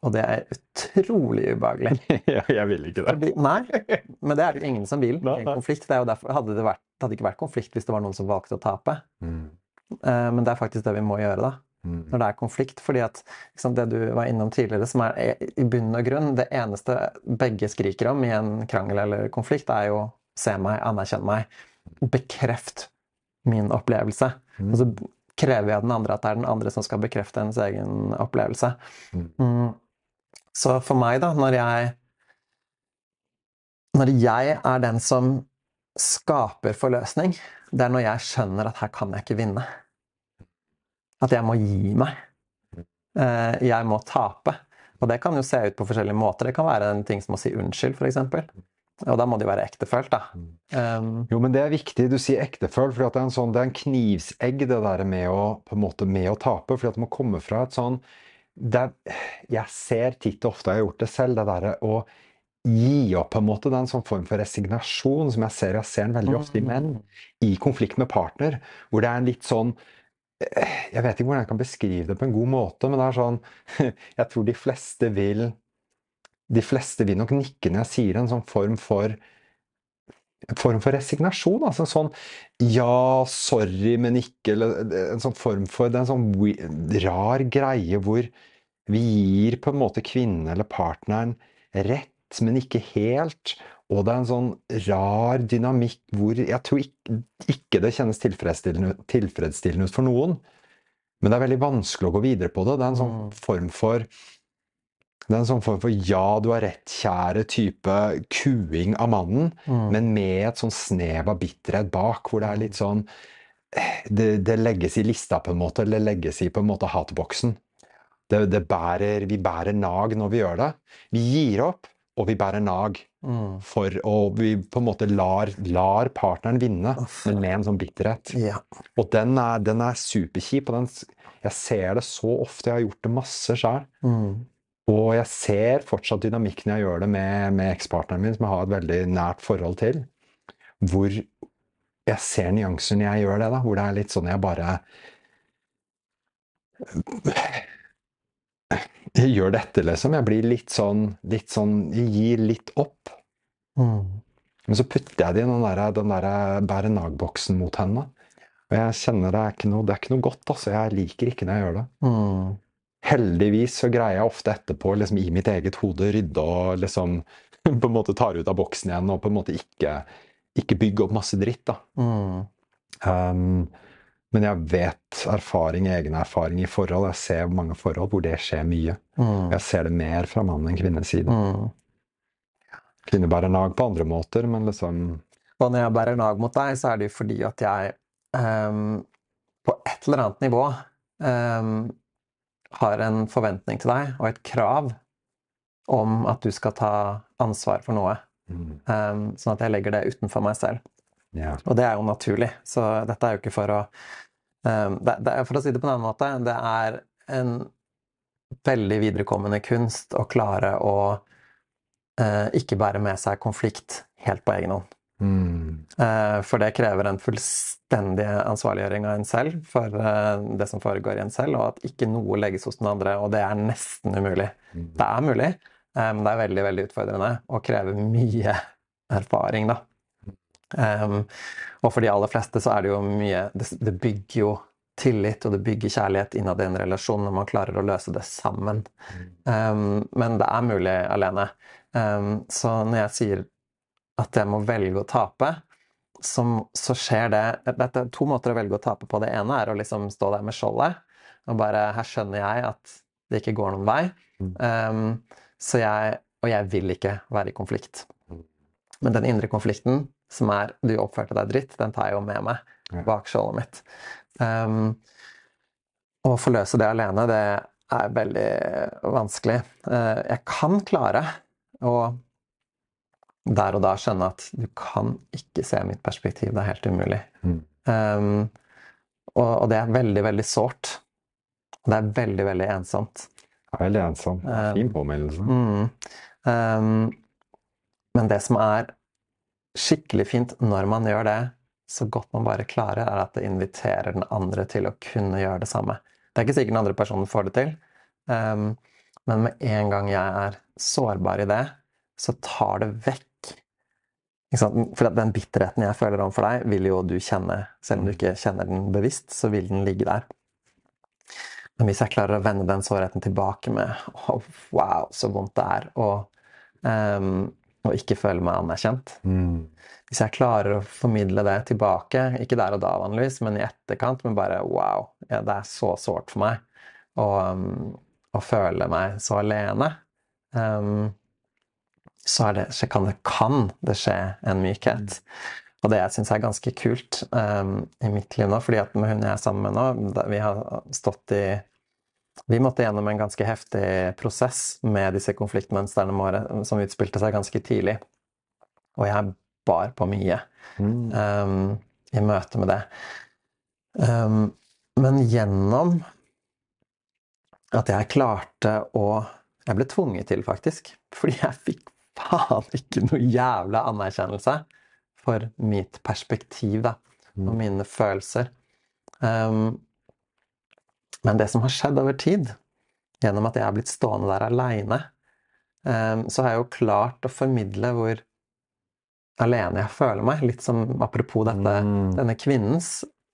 Og det er utrolig ubehagelig. [LAUGHS] jeg vil ikke det. Fordi, nei, men det er det ingen som vil [LAUGHS] Nei, nei. konflikt. Det, er jo derfor, hadde det, vært, hadde ikke vært konflikt hvis det var noen som valgte å tape. Mm. Eh, men det er faktisk det vi må gjøre da, Mm. når det er konflikt. fordi at liksom, det du var innom tidligere, som er e- i bunn og grunn det eneste begge skriker om i en krangel eller konflikt, er jo se meg, anerkjenn meg, bekreft min opplevelse. Mm. Og så krever jeg den andre at det er den andre som skal bekrefte ens egen opplevelse. Mm. Mm. Så for meg, da, når jeg Når jeg er den som skaper forløsning, det er når jeg skjønner at her kan jeg ikke vinne. At jeg må gi meg. Eh, Jeg må tape. Og det kan jo se ut på forskjellige måter. Det kan være en ting som å si unnskyld, f.eks. Og da må det jo være ektefølt, da. Um, Jo, men det er viktig. Du sier ektefølt, for det er en sånn, det er en knivsegg, det der med å, måte, med å tape. For det må komme fra et sånn er, Jeg ser titt og ofte, jeg har gjort det selv, det derre å gi opp, på en måte. Det er en sånn form for resignasjon som jeg ser, jeg ser den veldig ofte i menn. I konflikt med partner, hvor det er en litt sånn Jeg vet ikke hvordan jeg kan beskrive det på en god måte, men det er sånn [LAUGHS] Jeg tror de fleste vil De fleste vil nok nikke når jeg sier en sånn form for en form for resignasjon. Altså en sånn ja, sorry, men ikke Eller en sånn form for Det er en sånn rar greie hvor vi gir på en måte kvinnen eller partneren rett, men ikke helt. Og det er en sånn rar dynamikk hvor jeg tror ikke, ikke det kjennes tilfredsstillende, tilfredsstillende ut for noen. Men det er veldig vanskelig å gå videre på det. Det er en sånn Mm. form for det er en sånn form for 'ja, du har rett, kjære' type kuing av mannen, mm, men med et sånn snev av bitterhet bak, hvor det er litt sånn Det, det legges i lista, på en måte, eller det legges i på en måte hatboksen. Det, det bærer, vi bærer nag når vi gjør det. Vi gir opp, og vi bærer nag. mm. For, og vi på en måte lar, lar partneren vinne, Uff. men med en sånn bitterhet. Ja. Og den er, den er superkjip. og den, Jeg ser det så ofte, jeg har gjort det masse sjøl. Mm. Og jeg ser fortsatt dynamikken jeg gjør det med, med ekspartneren min, som jeg har et veldig nært forhold til. Hvor jeg ser nyanser når jeg gjør det, da. Hvor det er litt sånn jeg bare Jeg gjør dette, liksom. Jeg blir litt sånn, litt sånn Jeg gir litt opp. Mm. Men så putter jeg det i den der, den der bære nag-boksen mot henne. Og jeg kjenner det er ikke noe, det er ikke noe godt. altså. Jeg liker ikke når jeg gjør det. Mm. Heldigvis så greier jeg ofte etterpå liksom i mitt eget hode rydde og liksom [LAUGHS] på en måte tar ut av boksen igjen og på en måte ikke, ikke bygge opp masse dritt. da. Mm. Um, men jeg vet erfaring, egen erfaring i forhold. Jeg ser mange forhold hvor det skjer mye. Mm. Jeg ser det mer fra mann enn kvinnes side. Mm. Kvinner bærer nag på andre måter, men liksom Og når jeg bærer nag mot deg, så er det jo fordi at jeg um, på et eller annet nivå um, har en forventning til deg og et krav om at du skal ta ansvar for noe. mm, Um, sånn at jeg legger det utenfor meg selv. Ja. Og det er jo naturlig, så dette er jo ikke for å um, det, det, For å si det på en annen måte, det er en veldig viderekommende kunst å klare å uh, ikke bære med seg konflikt helt på egen hånd. Mm, Uh, For det krever en fullstendig ansvarliggjøring av en selv for uh, det som foregår i en selv, og at ikke noe legges hos den andre. Og det er nesten umulig. mm, Det er mulig, men men det er veldig veldig utfordrende og krever mye erfaring, da. Em, og for de aller fleste så er det jo mye Det, det bygger jo tillit, og det bygger kjærlighet innad i en relasjon når man klarer å løse det sammen. Um, men det er mulig alene. Um, så når jeg sier at jeg må velge å tape, så, så skjer det Det er to måter å velge å tape på. Det ene er å liksom stå der med skjoldet og bare Her skjønner jeg at det ikke går noen vei. Um, så jeg, og jeg vil ikke være i konflikt. Men den indre konflikten, som er 'du oppførte deg dritt', den tar jeg jo med meg bak skjoldet mitt. Um, å forløse det alene, det er veldig vanskelig. Uh, jeg kan klare å der og da skjønne at du kan ikke se mitt perspektiv. Det er helt umulig. Mm. Um, og, og, det er veldig, veldig sårt. Det er veldig, veldig ensomt. Veldig ensomt. Fin påminnelse. Um, Um, men det som er skikkelig fint når man gjør det, så godt man bare klarer, er at det inviterer den andre til å kunne gjøre det samme. Det er ikke sikkert den andre personen får det til, um, men med en gang jeg er sårbar i det, så tar det vekk For den bitterheten jeg føler overfor deg, vil jo du kjenne. Selv om du ikke kjenner den bevisst, så vil den ligge der. Men hvis jeg klarer å vende den sårheten tilbake med oh, Wow, så vondt det er. Og, um, og ikke føle meg anerkjent. Mm. Hvis jeg klarer å formidle det tilbake, ikke der og da vanligvis, men i etterkant, men bare Wow, ja, det er så sårt for meg å, um, å føle meg så alene. Um, så, det, så kan, det, kan det skje en mykhet. Og det jeg syns er ganske kult um, i mitt liv nå, fordi at med hun jeg er sammen med nå, vi har stått i vi måtte gjennom en ganske heftig prosess med disse konfliktmønstrene våre som utspilte seg ganske tidlig. Og jeg bar på mye mm. um, i møte med det. Um, men gjennom at jeg klarte å Jeg ble tvunget til, faktisk. Fordi jeg fikk faen ikke noe jævla anerkjennelse for mitt perspektiv da, og mm. mine følelser. Um, men det som har skjedd over tid, gjennom at jeg har blitt stående der aleine, ehm, så har jeg jo klart å formidle hvor alene jeg føler meg. Litt som apropos dette, mm. denne kvinnens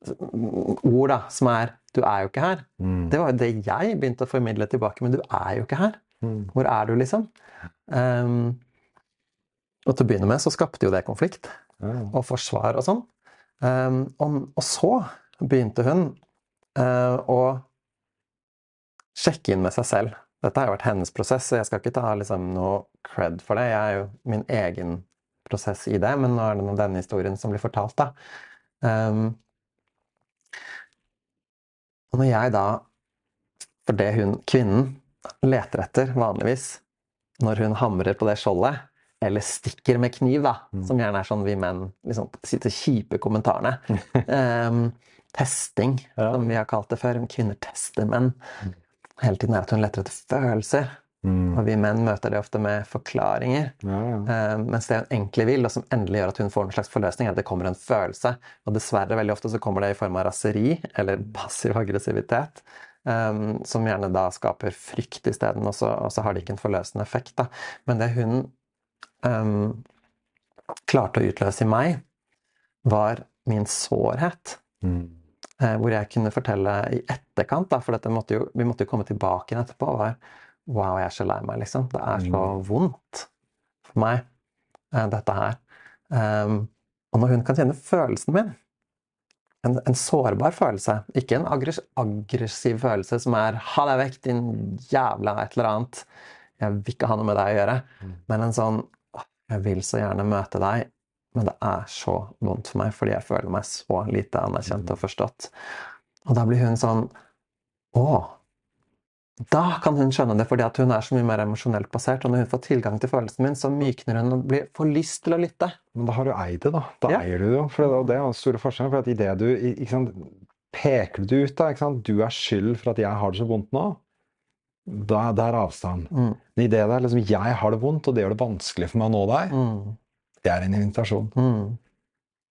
ord, da, som er 'du er jo ikke her'. Mm. Det var jo det jeg begynte å formidle tilbake, men du er jo ikke her. Mm. Hvor er du, liksom? Um, og til å begynne med så skapte jo det konflikt og forsvar og sånn. Um, og, og, så begynte hun uh, å sjekke inn med seg selv. Dette har jo vært hennes prosess, så jeg skal ikke ta liksom, noe cred for det. Jeg er jo min egen prosess i det, men nå er det denne historien som blir fortalt, da. Um, og når jeg da For det hun, kvinnen, leter etter vanligvis når hun hamrer på det skjoldet, eller stikker med kniv, da, mm. som gjerne er sånn vi menn liksom, sitter kjipe kommentarene. um, [LAUGHS] testing, ja. som vi har kalt det før. Kvinner tester menn. Hele tiden er at hun leter etter følelser. Mm. Og vi menn møter det ofte med forklaringer. Ja, ja. Uh, mens det hun egentlig vil, og som endelig gjør at hun får en slags forløsning, er at det kommer en følelse. Og dessverre veldig ofte så kommer det i form av raseri eller passiv aggressivitet. Um, som gjerne da skaper frykt isteden, og, og så har det ikke en forløsende effekt. Da. Men det hun um, klarte å utløse i meg, var min sårhet. Mm. Eh, hvor jeg kunne fortelle i etterkant, da, for måtte jo, vi måtte jo komme tilbake igjen etterpå. var, Wow, jeg er så lei meg, liksom. Det er så mm. vondt for meg, eh, dette her. Um, og når hun kan kjenne følelsen min, en, en sårbar følelse, ikke en aggress aggressiv følelse som er 'ha deg vekk, din jævla et eller annet', jeg vil ikke ha noe med deg å gjøre, mm. men en sånn 'jeg vil så gjerne møte deg', men det er så vondt for meg fordi jeg føler meg så lite anerkjent og forstått. Og da blir hun sånn Å! Da kan hun skjønne det, fordi hun er så mye mer emosjonelt basert. Og når hun får tilgang til følelsen min, så mykner hun og blir, får lyst til å lytte. Men da har du eid det, da. Da ja. eier du det jo. For det, er den store forskjellen. For at i det du ikke sant, Peker du ut da, ikke sant? Du er skyld for at jeg har det så vondt nå. Da, det er avstand. Mm. Men i det der liksom, jeg har det vondt, og det gjør det vanskelig for meg å nå deg, mm det er en invitasjon. Mm.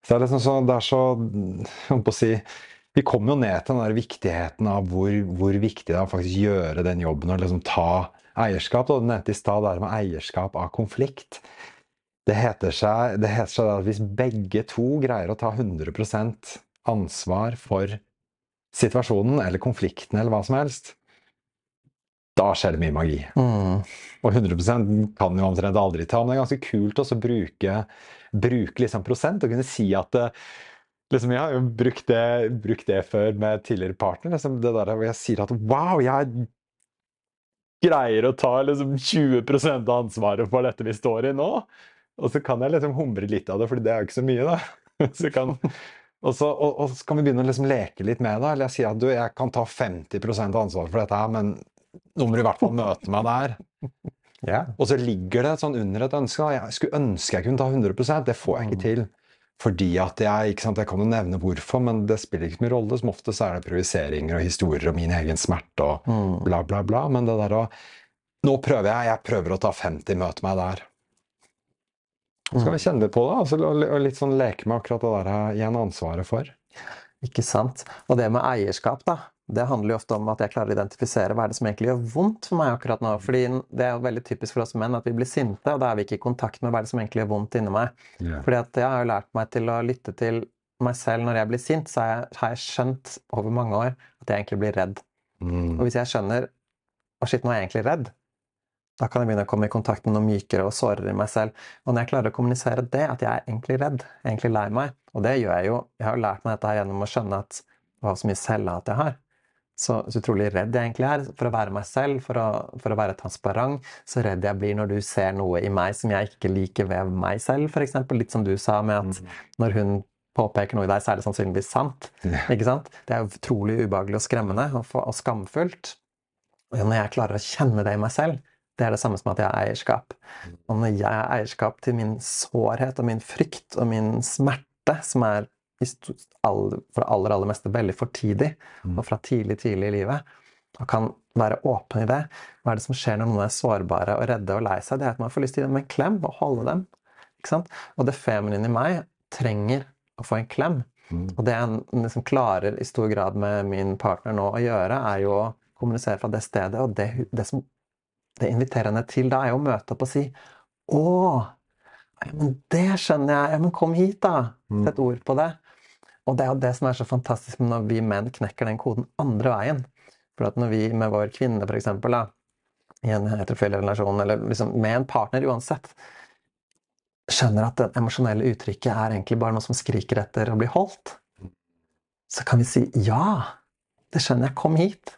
Så det er liksom så, det er så jeg på å si, Vi kommer jo ned til den der viktigheten av hvor, hvor viktig det er å faktisk gjøre den jobben og liksom ta eierskap. Du nevnte i stad det med eierskap av konflikt. Det heter, seg, det heter seg at hvis begge to greier å ta 100 ansvar for situasjonen eller konflikten eller hva som helst, da skjer det mye magi. Mm. Og 100% kan jo omtrent aldri ta, men det er ganske kult å bruke bruke liksom prosent og kunne si at eh, liksom, Jeg har jo brukt det, brukt det før med tidligere partner. Liksom, det der hvor jeg sier at wow, jeg greier å ta liksom 20 av ansvaret for dette vi står i nå. Og så kan jeg liksom humre litt av det, for det er jo ikke så mye, da. [LAUGHS] Så kan, og, så, og, og, så, kan vi begynne å liksom leke litt med det. Eller jeg sier at du, jeg kan ta 50 av ansvaret for dette her, men nå må du i hvert fall møte meg der. [LAUGHS] Ja. Og så ligger det sånn under et ønske. Jeg skulle ønske jeg kunne ta 100% Det får jeg ikke til. Fordi at jeg ikke sant, jeg kan jo nevne hvorfor, men det spiller ikke så mye rolle. Som ofte så er det prioriseringer og historier og min egen smerte og Mm. bla, bla, bla. Men det der å Nå prøver jeg. Jeg prøver å ta 50, møte meg der. Så skal vi kjenne litt på det, altså, og litt sånn leke med akkurat det der jeg igjen ansvaret for. Ikke sant. Og det med eierskap, da. Det handler jo ofte om at jeg klarer å identifisere hva er det som egentlig gjør vondt for meg akkurat nå. Fordi det er jo veldig typisk for oss menn at vi blir sinte, og da er vi ikke i kontakt med hva er det som egentlig gjør vondt inni meg. Yeah. Fordi at jeg har jo lært meg til å lytte til meg selv når jeg blir sint, så har jeg, har jeg skjønt over mange år at jeg egentlig blir redd. Mm. Og hvis jeg skjønner Å, shit, nå er jeg egentlig redd. Da kan jeg begynne å komme i kontakt med noe mykere og sårere i meg selv. Og når jeg klarer å kommunisere det, at jeg er egentlig redd, egentlig lei meg, og det gjør jeg jo Jeg har jo lært meg dette her gjennom å skjønne at hva så mye selvhat jeg har. Så, så utrolig redd jeg egentlig er for å være meg selv, for å, for å være transparent. Så redd jeg blir når du ser noe i meg som jeg ikke liker ved meg selv, f.eks. Litt som du sa med at når hun påpeker noe i deg, så er det sannsynligvis sant. Ikke sant? Det er utrolig ubehagelig og skremmende og, for- og skamfullt. Og når jeg klarer å kjenne det i meg selv, det er det samme som at jeg har eierskap. Og når jeg har eierskap til min sårhet og min frykt og min smerte, som er all- for det aller, aller meste veldig for tidlig, og fra tidlig, tidlig i livet, og kan være åpen i det, hva er det som skjer når noen er sårbare og redde og lei seg? Det er at man får lyst til å gi dem en klem og holde dem. Og det feminine i meg trenger å få en klem. Mm. Og det jeg liksom klarer i stor grad med min partner nå å gjøre, er jo å kommunisere fra det stedet. Og det, det som det inviterer henne til da, er jo å møte opp og si Å, ja, men det skjønner jeg. Ja, men kom hit, da. Mm. Sett ord på det. Og det er jo det som er så fantastisk når vi menn knekker den koden andre veien. For at når vi med vår kvinne, for eksempel, da, i en heterofil relasjon, eller liksom med en partner uansett, skjønner at det emosjonelle uttrykket er egentlig bare noe som skriker etter å bli holdt, så kan vi si ja, det skjønner jeg, kom hit.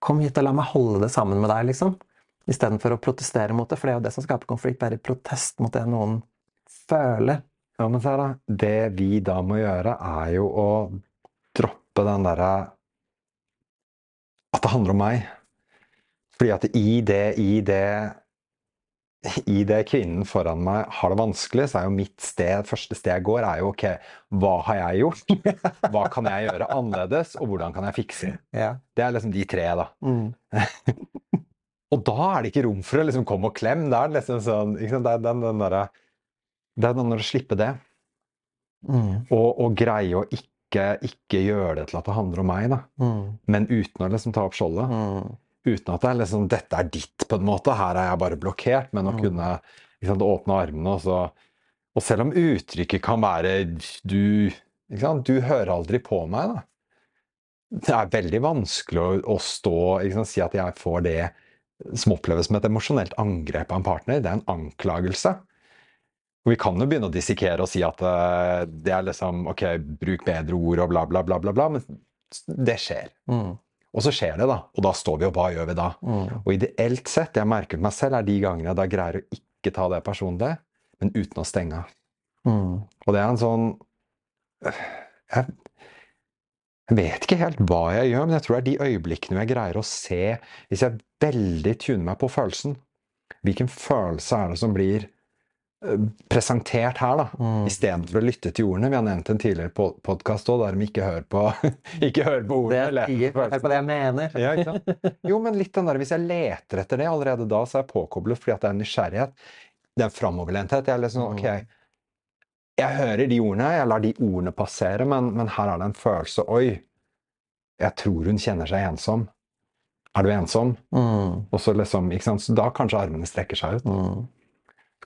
Kom hit og la meg holde det sammen med deg, liksom. Istedenfor å protestere mot det, for det er jo det som skaper konflikt, bare protest mot det noen føler. Ja, men se her, da. Det vi da må gjøre, er jo å droppe den derre At det handler om meg. Fordi at i det, i det i det kvinnen foran meg har det vanskelig, så er jo mitt sted, første sted jeg går, er jo ok, hva har jeg gjort? [LAUGHS] Hva kan jeg gjøre annerledes, og hvordan kan jeg fikse? Ja. Det er liksom de tre, da. Mm. [LAUGHS] Og da er det ikke rom for å liksom komme og klemme. Det er liksom sånn? Det er den, den derre Det er den å slippe det. Mm. Og, og greie å ikke, ikke gjøre det til at det handler om meg, da. Mm. Men uten å liksom ta opp skjoldet. Mm. Uten at det er liksom 'dette er ditt', på en måte. Her er jeg bare blokkert. Men å Mm. kunne liksom, åpne armene og så Og selv om uttrykket kan være 'du ikke sant, du hører aldri på meg', da. Det er veldig vanskelig å, å stå sant, si at jeg får det som oppleves som et emosjonelt angrep av en partner. Det er en anklagelse. Og vi kan jo begynne å dissekere og si at eh, det er liksom Ok, bruk bedre ord og bla, bla, bla, bla, bla. Men det skjer. Mm. Og så skjer det, da. Og da står vi og hva gjør vi da? Mm. Og ideelt sett, jeg merker på meg selv, er de gangene jeg da greier å ikke ta det personlig, men uten å stenge av. Mm. Og det er en sånn jeg, jeg vet ikke helt hva jeg gjør, men jeg tror det er de øyeblikkene jeg greier å se Hvis jeg veldig tuner meg på følelsen, hvilken følelse er det som blir presentert her, da? Mm. Istedenfor å lytte til ordene. Vi har nevnt en tidligere podkast òg, der de ikke hører på, [LAUGHS] ikke hører på Det ordene. er på hør på det jeg mener. ja? Jo, men litt den der, hvis jeg leter etter det allerede da, så er jeg påkoblet fordi at det er en nysgjerrighet. Det er en framoverlenthet. Jeg er liksom, Mm. ok, jeg hører de ordene, jeg lar de ordene passere, men, men her er det en følelse. Oi, jeg tror hun kjenner seg ensom. Er du ensom? Mm. Og så liksom, ikke sant? Så da kanskje armene strekker seg ut. Mm.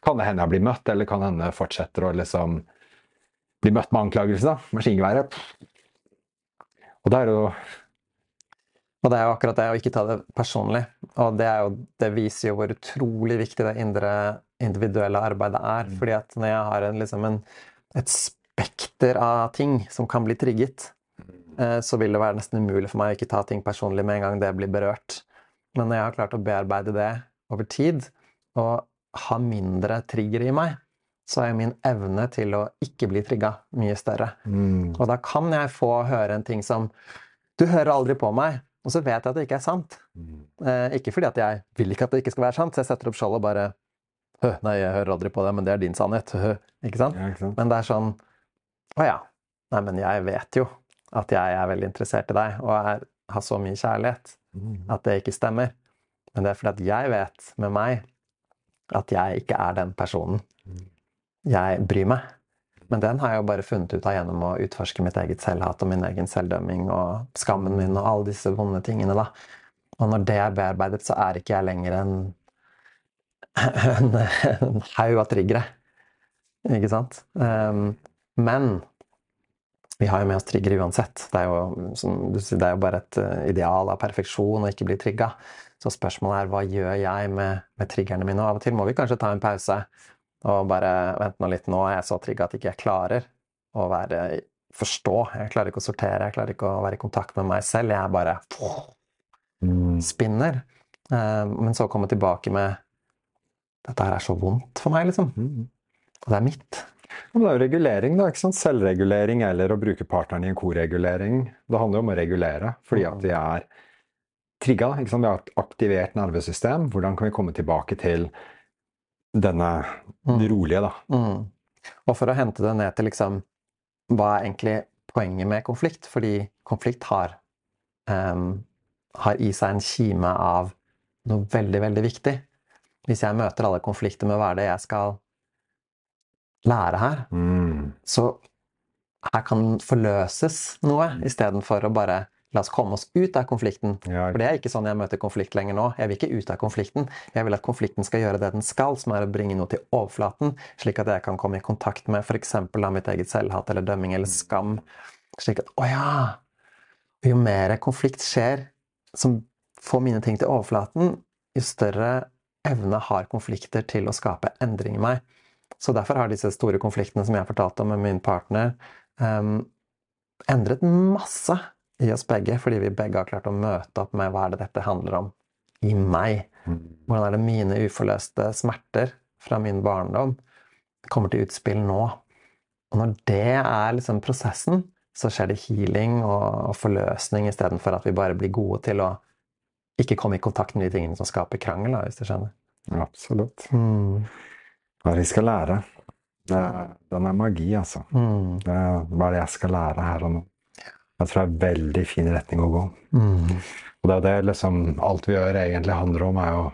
Kan det hende jeg blir møtt, eller kan hende fortsetter å liksom bli møtt med anklagelser. Maskingeværet. Og det er jo Og det er jo akkurat det å ikke ta det personlig. Og det, er jo, det viser jo hvor utrolig viktig det indre individuelle arbeidet er. Mm. Fordi at når jeg har en, liksom en, et spekter av ting som kan bli trigget, eh, så vil det være nesten umulig for meg å ikke ta ting personlig med en gang det blir berørt. Men når jeg har klart å bearbeide det over tid, og ha mindre trigger i meg, så er min evne til å ikke bli trigga mye større. Mm. Og da kan jeg få høre en ting som Du hører aldri på meg. Og så vet jeg at det ikke er sant. Mm. Eh, ikke fordi at jeg vil ikke at det ikke skal være sant, så jeg setter opp skjold og bare Hø, nei, jeg hører aldri på det, men det er din sannhet. Ikke sant? Ja, ikke sant? Men det er sånn Å ja. Nei, men jeg vet jo at jeg er veldig interessert i deg, og er, har så mye kjærlighet Mm. at det ikke stemmer. Men det er fordi at jeg vet med meg at jeg ikke er den personen. Mm. Jeg bryr meg. Men den har jeg jo bare funnet ut av gjennom å utforske mitt eget selvhat og min egen selvdømming og skammen min og alle disse vonde tingene, da. Og når det er bearbeidet, så er ikke jeg lenger en [LAUGHS] en, en haug av triggere. Ikke sant? Um, men vi har jo med oss triggere uansett. Det er jo, som du sier, det er jo bare et eh, ideal av perfeksjon å ikke bli trigga. Så spørsmålet er hva gjør jeg med, med triggerne mine? Og av og til må vi kanskje ta en pause og bare vente nå litt. Nå er jeg så trigga at ikke jeg klarer å være, forstå. Jeg klarer ikke å sortere, jeg klarer ikke å være i kontakt med meg selv. Jeg bare Mm. spinner. Eh, Men så komme tilbake med Dette her er så vondt for meg, liksom. Mm. Og det er mitt. Men det er jo regulering, da. ikke sant? Selvregulering eller å bruke partneren i en koregulering. Det handler jo om å regulere, fordi at de er trigga. Vi har aktivert nervesystem. Hvordan kan vi komme tilbake til denne Mm. rolige, da? Mm. Og for å hente det ned til liksom Hva er egentlig poenget med konflikt? Fordi konflikt har um, har i seg en kime av noe veldig, veldig viktig. Hvis jeg møter alle konflikter med hva er det jeg skal lære her, Mm. så her kan forløses noe, istedenfor å bare la oss komme oss ut av konflikten. Ja, For det er ikke sånn jeg møter konflikt lenger nå. Jeg vil ikke ut av konflikten. Jeg vil at konflikten skal gjøre det den skal, som er å bringe noe til overflaten, slik at jeg kan komme i kontakt med f.eks. mitt eget selvhat eller dømming eller skam. Slik at å ja! Jo mer konflikt skjer som får mine ting til overflaten, jo større evne har konflikter til å skape endring i meg. Så derfor har disse store konfliktene som jeg fortalte om med min partner, um, endret masse i oss begge, fordi vi begge har klart å møte opp med hva er det dette handler om i meg. Mm. Hvordan er det mine uforløste smerter fra min barndom kommer til utspill nå? Og når det er liksom prosessen, så skjer det healing og, forløsning istedenfor at vi bare blir gode til å ikke komme i kontakt med de tingene som skaper krangel, hvis du skjønner. Absolutt. Mm. Hva det vi skal lære? Det den er magi, altså. Mm. Det er, hva det jeg skal lære her og nå? Jeg tror det er en veldig fin retning å gå. Mm. Og det er det liksom alt vi gjør egentlig handler om, er jo,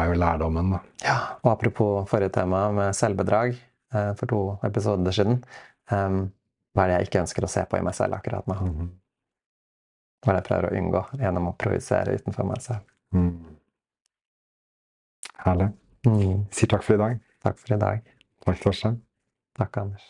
er jo lærdommen. Da. Ja, og apropos forrige tema med selvbedrag eh, for to episoder siden. Um, hva er det jeg ikke ønsker å se på i meg selv akkurat nå? Mm. Hva er det jeg prøver å unngå gjennom å projisere utenfor meg selv? Mm. Herlig. Mm. Sier takk for i dag. Takk for i dag. Takk, Torstein. Takk, Anders.